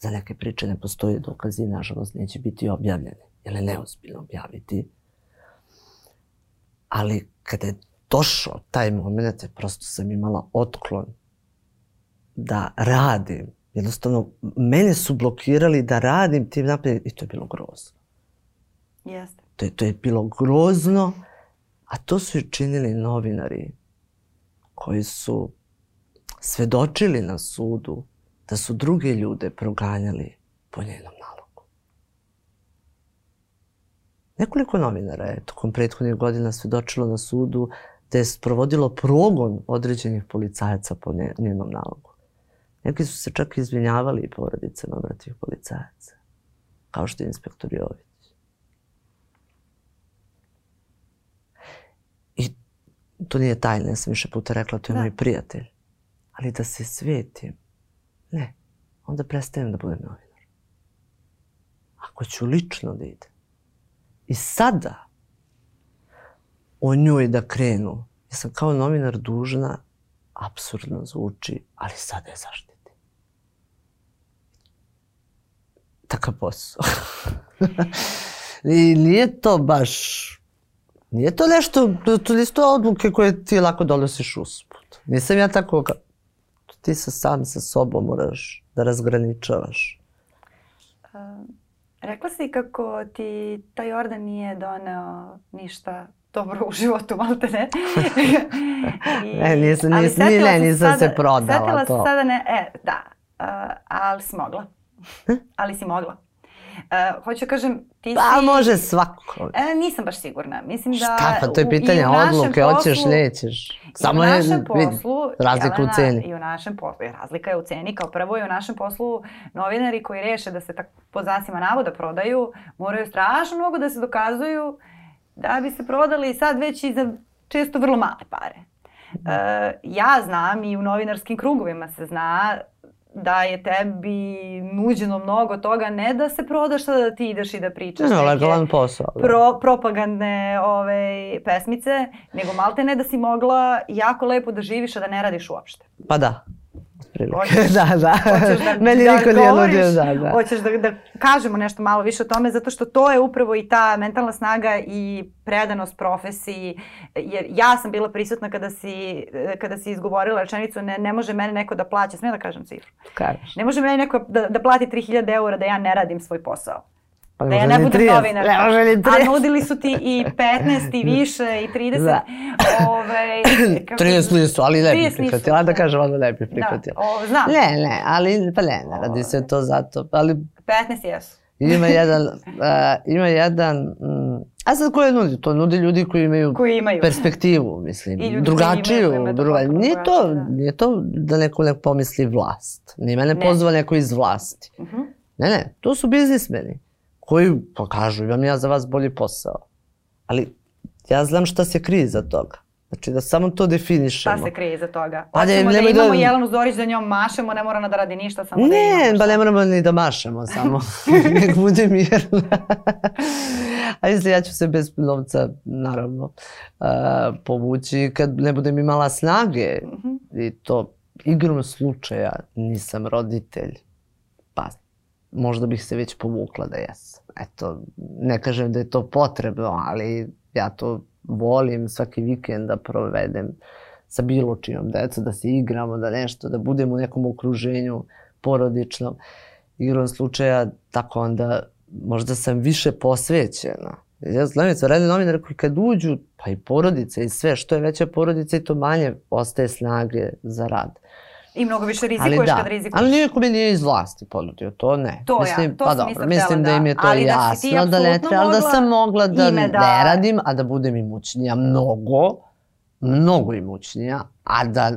Speaker 2: za neke priče ne postoje dokazi i nažalost neće biti objavljene, jer je neozbiljno objaviti. Ali kada je došao taj moment, prosto sam imala otklon da radim. Jednostavno, mene su blokirali da radim tim napred i to je bilo grozno.
Speaker 1: Jeste.
Speaker 2: To je, to je bilo grozno, a to su i činili novinari koji su svedočili na sudu da su druge ljude proganjali po njenom nalogu. Nekoliko novinara je tokom prethodnih godina svedočilo na sudu te je sprovodilo progon određenih policajaca po njenom nalogu. Neki su se čak izvinjavali i porodicama mrtvih policajaca, kao što je inspektor Jović. I to nije tajna, ja sam više puta rekla, to je da. moj prijatelj. Ali da se svetim, ne, onda prestajem da budem novinar. Ako ću lično da idem. I sada, o njoj da krenu. Ja sam kao novinar dužna, absurdno zvuči, ali sada je zaštiti. Takav posao. [LAUGHS] I nije to baš... Nije to nešto, to nisu to odluke koje ti lako donosiš usput. Nisam ja tako, ti sa sam sa sobom moraš da razgraničavaš.
Speaker 1: Um, rekla si kako ti taj ordan nije doneo ništa dobro u životu, malte ne.
Speaker 2: I, [LAUGHS] ne, nisam, nisam, ni ne, nisam se prodala
Speaker 1: setila to. se sada ne, e, da, uh, ali si mogla. ali si mogla. Uh, hoću da kažem, ti
Speaker 2: pa,
Speaker 1: si...
Speaker 2: Pa može svako.
Speaker 1: E, nisam baš sigurna. Mislim da...
Speaker 2: Šta, pa to je pitanje u, odluke, poslu, hoćeš, nećeš.
Speaker 1: Samo je poslu, razlika u ceni. I u našem poslu, razlika je u ceni. Kao prvo i u našem poslu novinari koji reše da se tak, pod zasima navoda prodaju, moraju strašno mnogo da se dokazuju da bi se prodali sad već i za često vrlo male pare. E, ja znam i u novinarskim krugovima se zna da je tebi nuđeno mnogo toga, ne da se prodaš sada da ti ideš i da pričaš
Speaker 2: no, legalan posao.
Speaker 1: Da. Pro, propagandne ove, pesmice, nego malte ne da si mogla jako lepo da živiš, a da ne radiš uopšte.
Speaker 2: Pa da otprilike. [LAUGHS] da, da. Da, Meni da niko nije nudio, da, da.
Speaker 1: Hoćeš da, da kažemo nešto malo više o tome, zato što to je upravo i ta mentalna snaga i predanost profesiji, jer ja sam bila prisutna kada si, kada si izgovorila rečenicu ne, ne može mene neko da plaća, smijem da kažem cifru?
Speaker 2: Kažeš.
Speaker 1: Ne može mene neko da, da plati 3000 eura da ja ne radim svoj posao.
Speaker 2: Pa
Speaker 1: da ja ne budem
Speaker 2: 30,
Speaker 1: novinar.
Speaker 2: ne može ni 30.
Speaker 1: A nudili su ti i 15 i [LAUGHS] više i 30.
Speaker 2: Da.
Speaker 1: Ove, [CLEARS THROAT] kako-
Speaker 2: 30 nisu, ali ne
Speaker 1: 30
Speaker 2: bi
Speaker 1: nisu,
Speaker 2: prihvatila. Da
Speaker 1: da.
Speaker 2: kažem, ono ne bi
Speaker 1: Da,
Speaker 2: prihvatila.
Speaker 1: o, znam.
Speaker 2: Ne, ne, ali pa ne, ne radi se to zato. Ali
Speaker 1: 15 jesu.
Speaker 2: ima [LAUGHS] jedan, uh, ima jedan, mm, a sad ko je nudi? To nudi ljudi koji imaju
Speaker 1: Koji imaju.
Speaker 2: perspektivu, mislim,
Speaker 1: I ljudi
Speaker 2: drugačiju.
Speaker 1: imaju,
Speaker 2: druga, nije, to,
Speaker 1: da.
Speaker 2: nije to da neko ne pomisli vlast. Nije mene
Speaker 1: Ne.
Speaker 2: pozva neko iz vlasti.
Speaker 1: Mhm.
Speaker 2: Ne, ne, to su biznismeni koji pa kažu imam ja za vas bolji posao. Ali ja znam šta se krije za toga. Znači da samo to definišemo.
Speaker 1: Šta se krije iza toga?
Speaker 2: Pa ne,
Speaker 1: da
Speaker 2: da-
Speaker 1: imamo Jelenu Zorić da njom mašemo, ne mora ona da radi ništa, samo da
Speaker 2: Ne, pa ne moramo ni da mašemo samo. [LAUGHS] Nek bude mirna. [LAUGHS] A mislim, ja ću se bez novca, naravno, uh, povući kad ne budem imala snage.
Speaker 1: Mhm.
Speaker 2: I to igrom slučaja nisam roditelj. Pa možda bih se već povukla da jesam. Eto, ne kažem da je to potrebno, ali ja to volim svaki vikend da provedem sa bilo čijom deca, da se igramo, da nešto, da budemo u nekom okruženju porodičnom. Igrom slučaja, tako onda možda sam više posvećena. Ja znam, je radi novinar koji kad uđu, pa i porodice i sve, što je veća porodica i to manje ostaje snage za rad.
Speaker 1: I mnogo više
Speaker 2: Ali
Speaker 1: rizikuješ
Speaker 2: da,
Speaker 1: kad rizikuješ.
Speaker 2: ali niko mi nije iz vlasti ponudio, to ne.
Speaker 1: To ja,
Speaker 2: mislim,
Speaker 1: to
Speaker 2: pa
Speaker 1: sam
Speaker 2: dobro, mislim
Speaker 1: htela
Speaker 2: da im je
Speaker 1: da-
Speaker 2: to
Speaker 1: ali da
Speaker 2: jasno, da ne
Speaker 1: apsolutno
Speaker 2: treba, ali da sam mogla da,
Speaker 1: da-
Speaker 2: ne radim, a da budem imućnija mnogo, mnogo imućnija, a da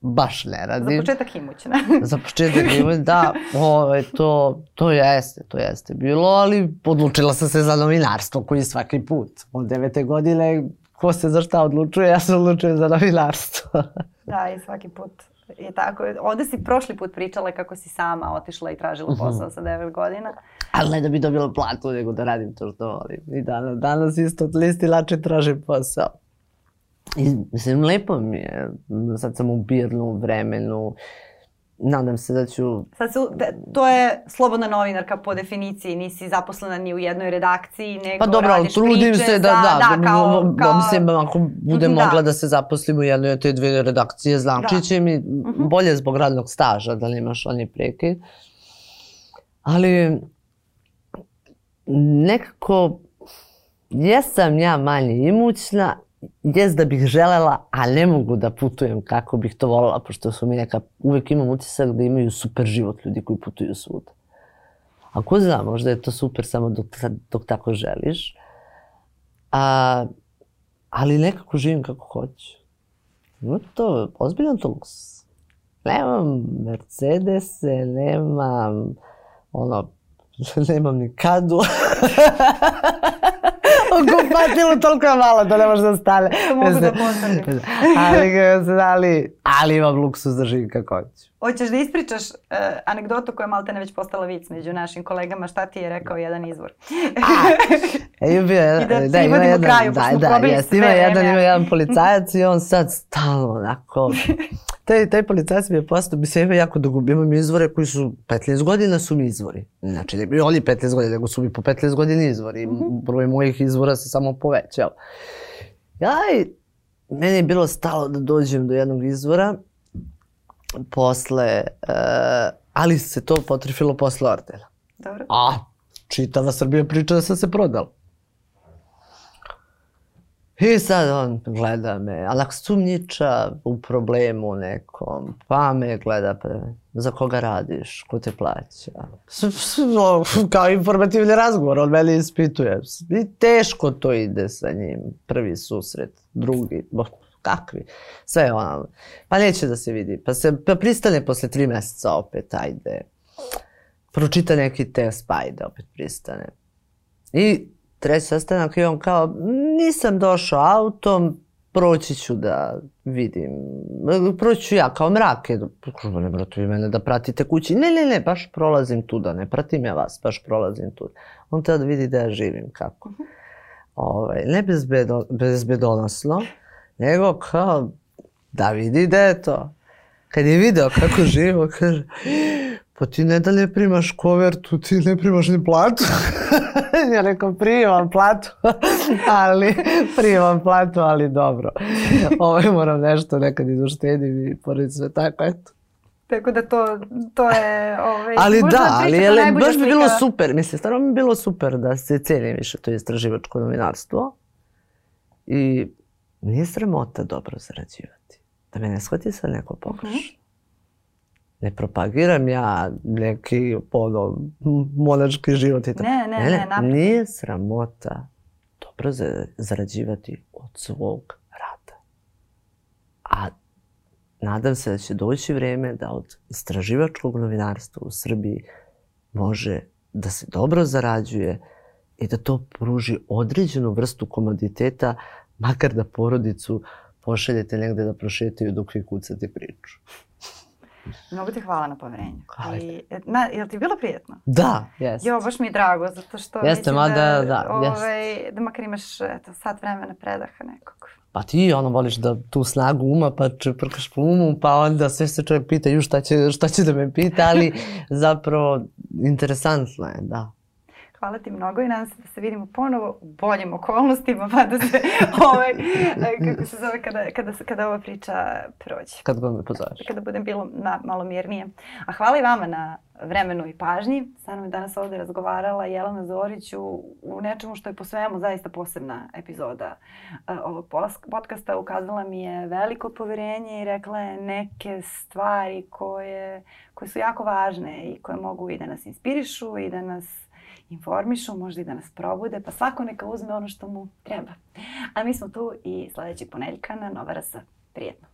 Speaker 2: baš ne
Speaker 1: Za
Speaker 2: radim.
Speaker 1: početak imućna. [LAUGHS]
Speaker 2: Za početak ima, da, ove, to, to jeste, to jeste bilo, ali odlučila sam se za novinarstvo koji svaki put. Od devete godine, ko se za šta odlučuje, ja se odlučujem za novinarstvo.
Speaker 1: da, i svaki put je tako. Ovde si prošli put pričala kako si sama otišla i
Speaker 2: Mhm.
Speaker 1: tražila posao sa 9 godina.
Speaker 2: Ali ne da bi dobila platu, nego da radim to što volim. I danas, danas isto od listi lače tražim posao. I, mislim, lepo mi je. Sad sam u birnom vremenu. Nadam se da ću...
Speaker 1: Sad su, de- to je slobodna novinarka po definiciji, nisi zaposlena ni u jednoj redakciji, nego
Speaker 2: Pa dobro, ali trudim se da,
Speaker 1: za,
Speaker 2: da,
Speaker 1: da, kao, kao,
Speaker 2: mislim, ako budem
Speaker 1: Da.
Speaker 2: mogla da se zaposlim u jednoj od te dve redakcije, znači
Speaker 1: Da.
Speaker 2: će mi
Speaker 1: Mhm.
Speaker 2: bolje zbog radnog staža, da nemaš oni prekid. Ali nekako jesam ja manje imućna, jes da bih želela, a ne mogu da putujem kako bih to voljela, pošto su mi neka, uvek imam utisak da imaju super život ljudi koji putuju svuda. A ko zna, možda je to super samo dok, dok tako želiš. A, ali nekako živim kako hoću. No to, ozbiljan to luks. Nemam Mercedese, nemam ono, [LAUGHS] nemam ni kadu. [LAUGHS] Kupatilu toliko je malo da ne može da stane.
Speaker 1: To mogu da potvrdim.
Speaker 2: ali, ali, ali imam luksus da živim kako hoću.
Speaker 1: Hoćeš da ispričaš uh, anegdotu koja je malte ne već postala vic među našim kolegama, šta ti je rekao jedan izvor?
Speaker 2: E, ima bio jedan,
Speaker 1: I da
Speaker 2: da, ima jedan,
Speaker 1: kraju,
Speaker 2: da, da, jest, ima jedan, ima jedan policajac i on sad stalno onako, [LAUGHS] taj, taj policajac mi je postao, bi se ima jako dugo, imam izvore koji su, 15 godina su mi izvori. Znači, ne bi oni 15 godina, nego su mi po 15 godina izvori.
Speaker 1: Mhm.
Speaker 2: Broj mojih izvora se samo povećao. Ja, meni je bilo stalo da dođem do jednog izvora, posle, uh, ali se to potrefilo posle Ortela.
Speaker 1: Dobro.
Speaker 2: A, čitava Srbija priča da sam se prodala. I sad on gleda me, onak sumnjiča u problemu nekom, pa me gleda, pa za koga radiš, ko te plaća. Kao informativni razgovor, on mene ispituje. I teško to ide sa njim, prvi susret, drugi, kakvi, sve ono. Pa neće da se vidi, pa se pa pristane posle tri meseca opet, ajde pročita neki tekst, pa ajde, opet pristane. I treći sastanak i on kao, nisam došao autom, proći ću da vidim. Proći ću ja kao mrake. Ne brate, vi mene da pratite kući. Ne, ne, ne, baš prolazim tuda, ne pratim ja vas, baš prolazim tuda. On treba da vidi da ja živim kako. Ovaj, ne bezbedo, bezbedonosno, nego kao da vidi da je to. Kad je video kako [LAUGHS] živo, kaže, pa ti ne da ne primaš kovertu, ti ne primaš ni platu. [LAUGHS] ja rekao, primam platu, [LAUGHS] ali primam platu, ali dobro. [LAUGHS] Ovo moram nešto nekad izuštedim i pored sve tako, eto.
Speaker 1: Tako da to, to je... Ovaj,
Speaker 2: ali da, ali je, baš bi bilo super. Mislim, stvarno je bilo super da se ceni više to istraživačko novinarstvo. I nije sramota dobro zarađivati. Da me ne shvati sad neko pogrešno. Ne propagiram ja neki ono, monački život i tako.
Speaker 1: Ne, ne, ne, naprotiv.
Speaker 2: nije sramota dobro za, zarađivati od svog rada. A nadam se da će doći vreme da od istraživačkog novinarstva u Srbiji može da se dobro zarađuje i da to pruži određenu vrstu komoditeta, makar da porodicu pošaljete negde da prošetaju dok vi kucate priču.
Speaker 1: Mnogo ti hvala na poverenju.
Speaker 2: Hajde.
Speaker 1: I, e, na, je li ti bilo prijetno?
Speaker 2: Da, jeste.
Speaker 1: Jo, baš mi je drago, zato što
Speaker 2: Jeste,
Speaker 1: mislim
Speaker 2: mada,
Speaker 1: da,
Speaker 2: da,
Speaker 1: ovaj, da makar imaš eto, sat vremena predaha nekog.
Speaker 2: Pa ti ono voliš da tu snagu uma pa čeprkaš po umu, pa onda sve se čovjek pita ju šta će, šta će da me pita, ali [LAUGHS] zapravo interesantno je, da.
Speaker 1: Hvala ti mnogo i nadam se da se vidimo ponovo u boljim okolnostima, pa da se, [LAUGHS] ovaj, kako se zove, kada, kada, kada ova priča prođe.
Speaker 2: Kad god me pozoveš.
Speaker 1: Kada budem bilo ma, malo mirnije. A hvala i vama na vremenu i pažnji. Sa mnom je danas ovde razgovarala Jelena Zorić u, u nečemu što je po svemu zaista posebna epizoda uh, ovog podcasta. Ukazala mi je veliko poverenje i rekla je neke stvari koje, koje su jako važne i koje mogu i da nas inspirišu i da nas informišu, možda i da nas probude, pa svako neka uzme ono što mu treba. A mi smo tu i sledećeg ponedeljka na Nova RS. Prijetno.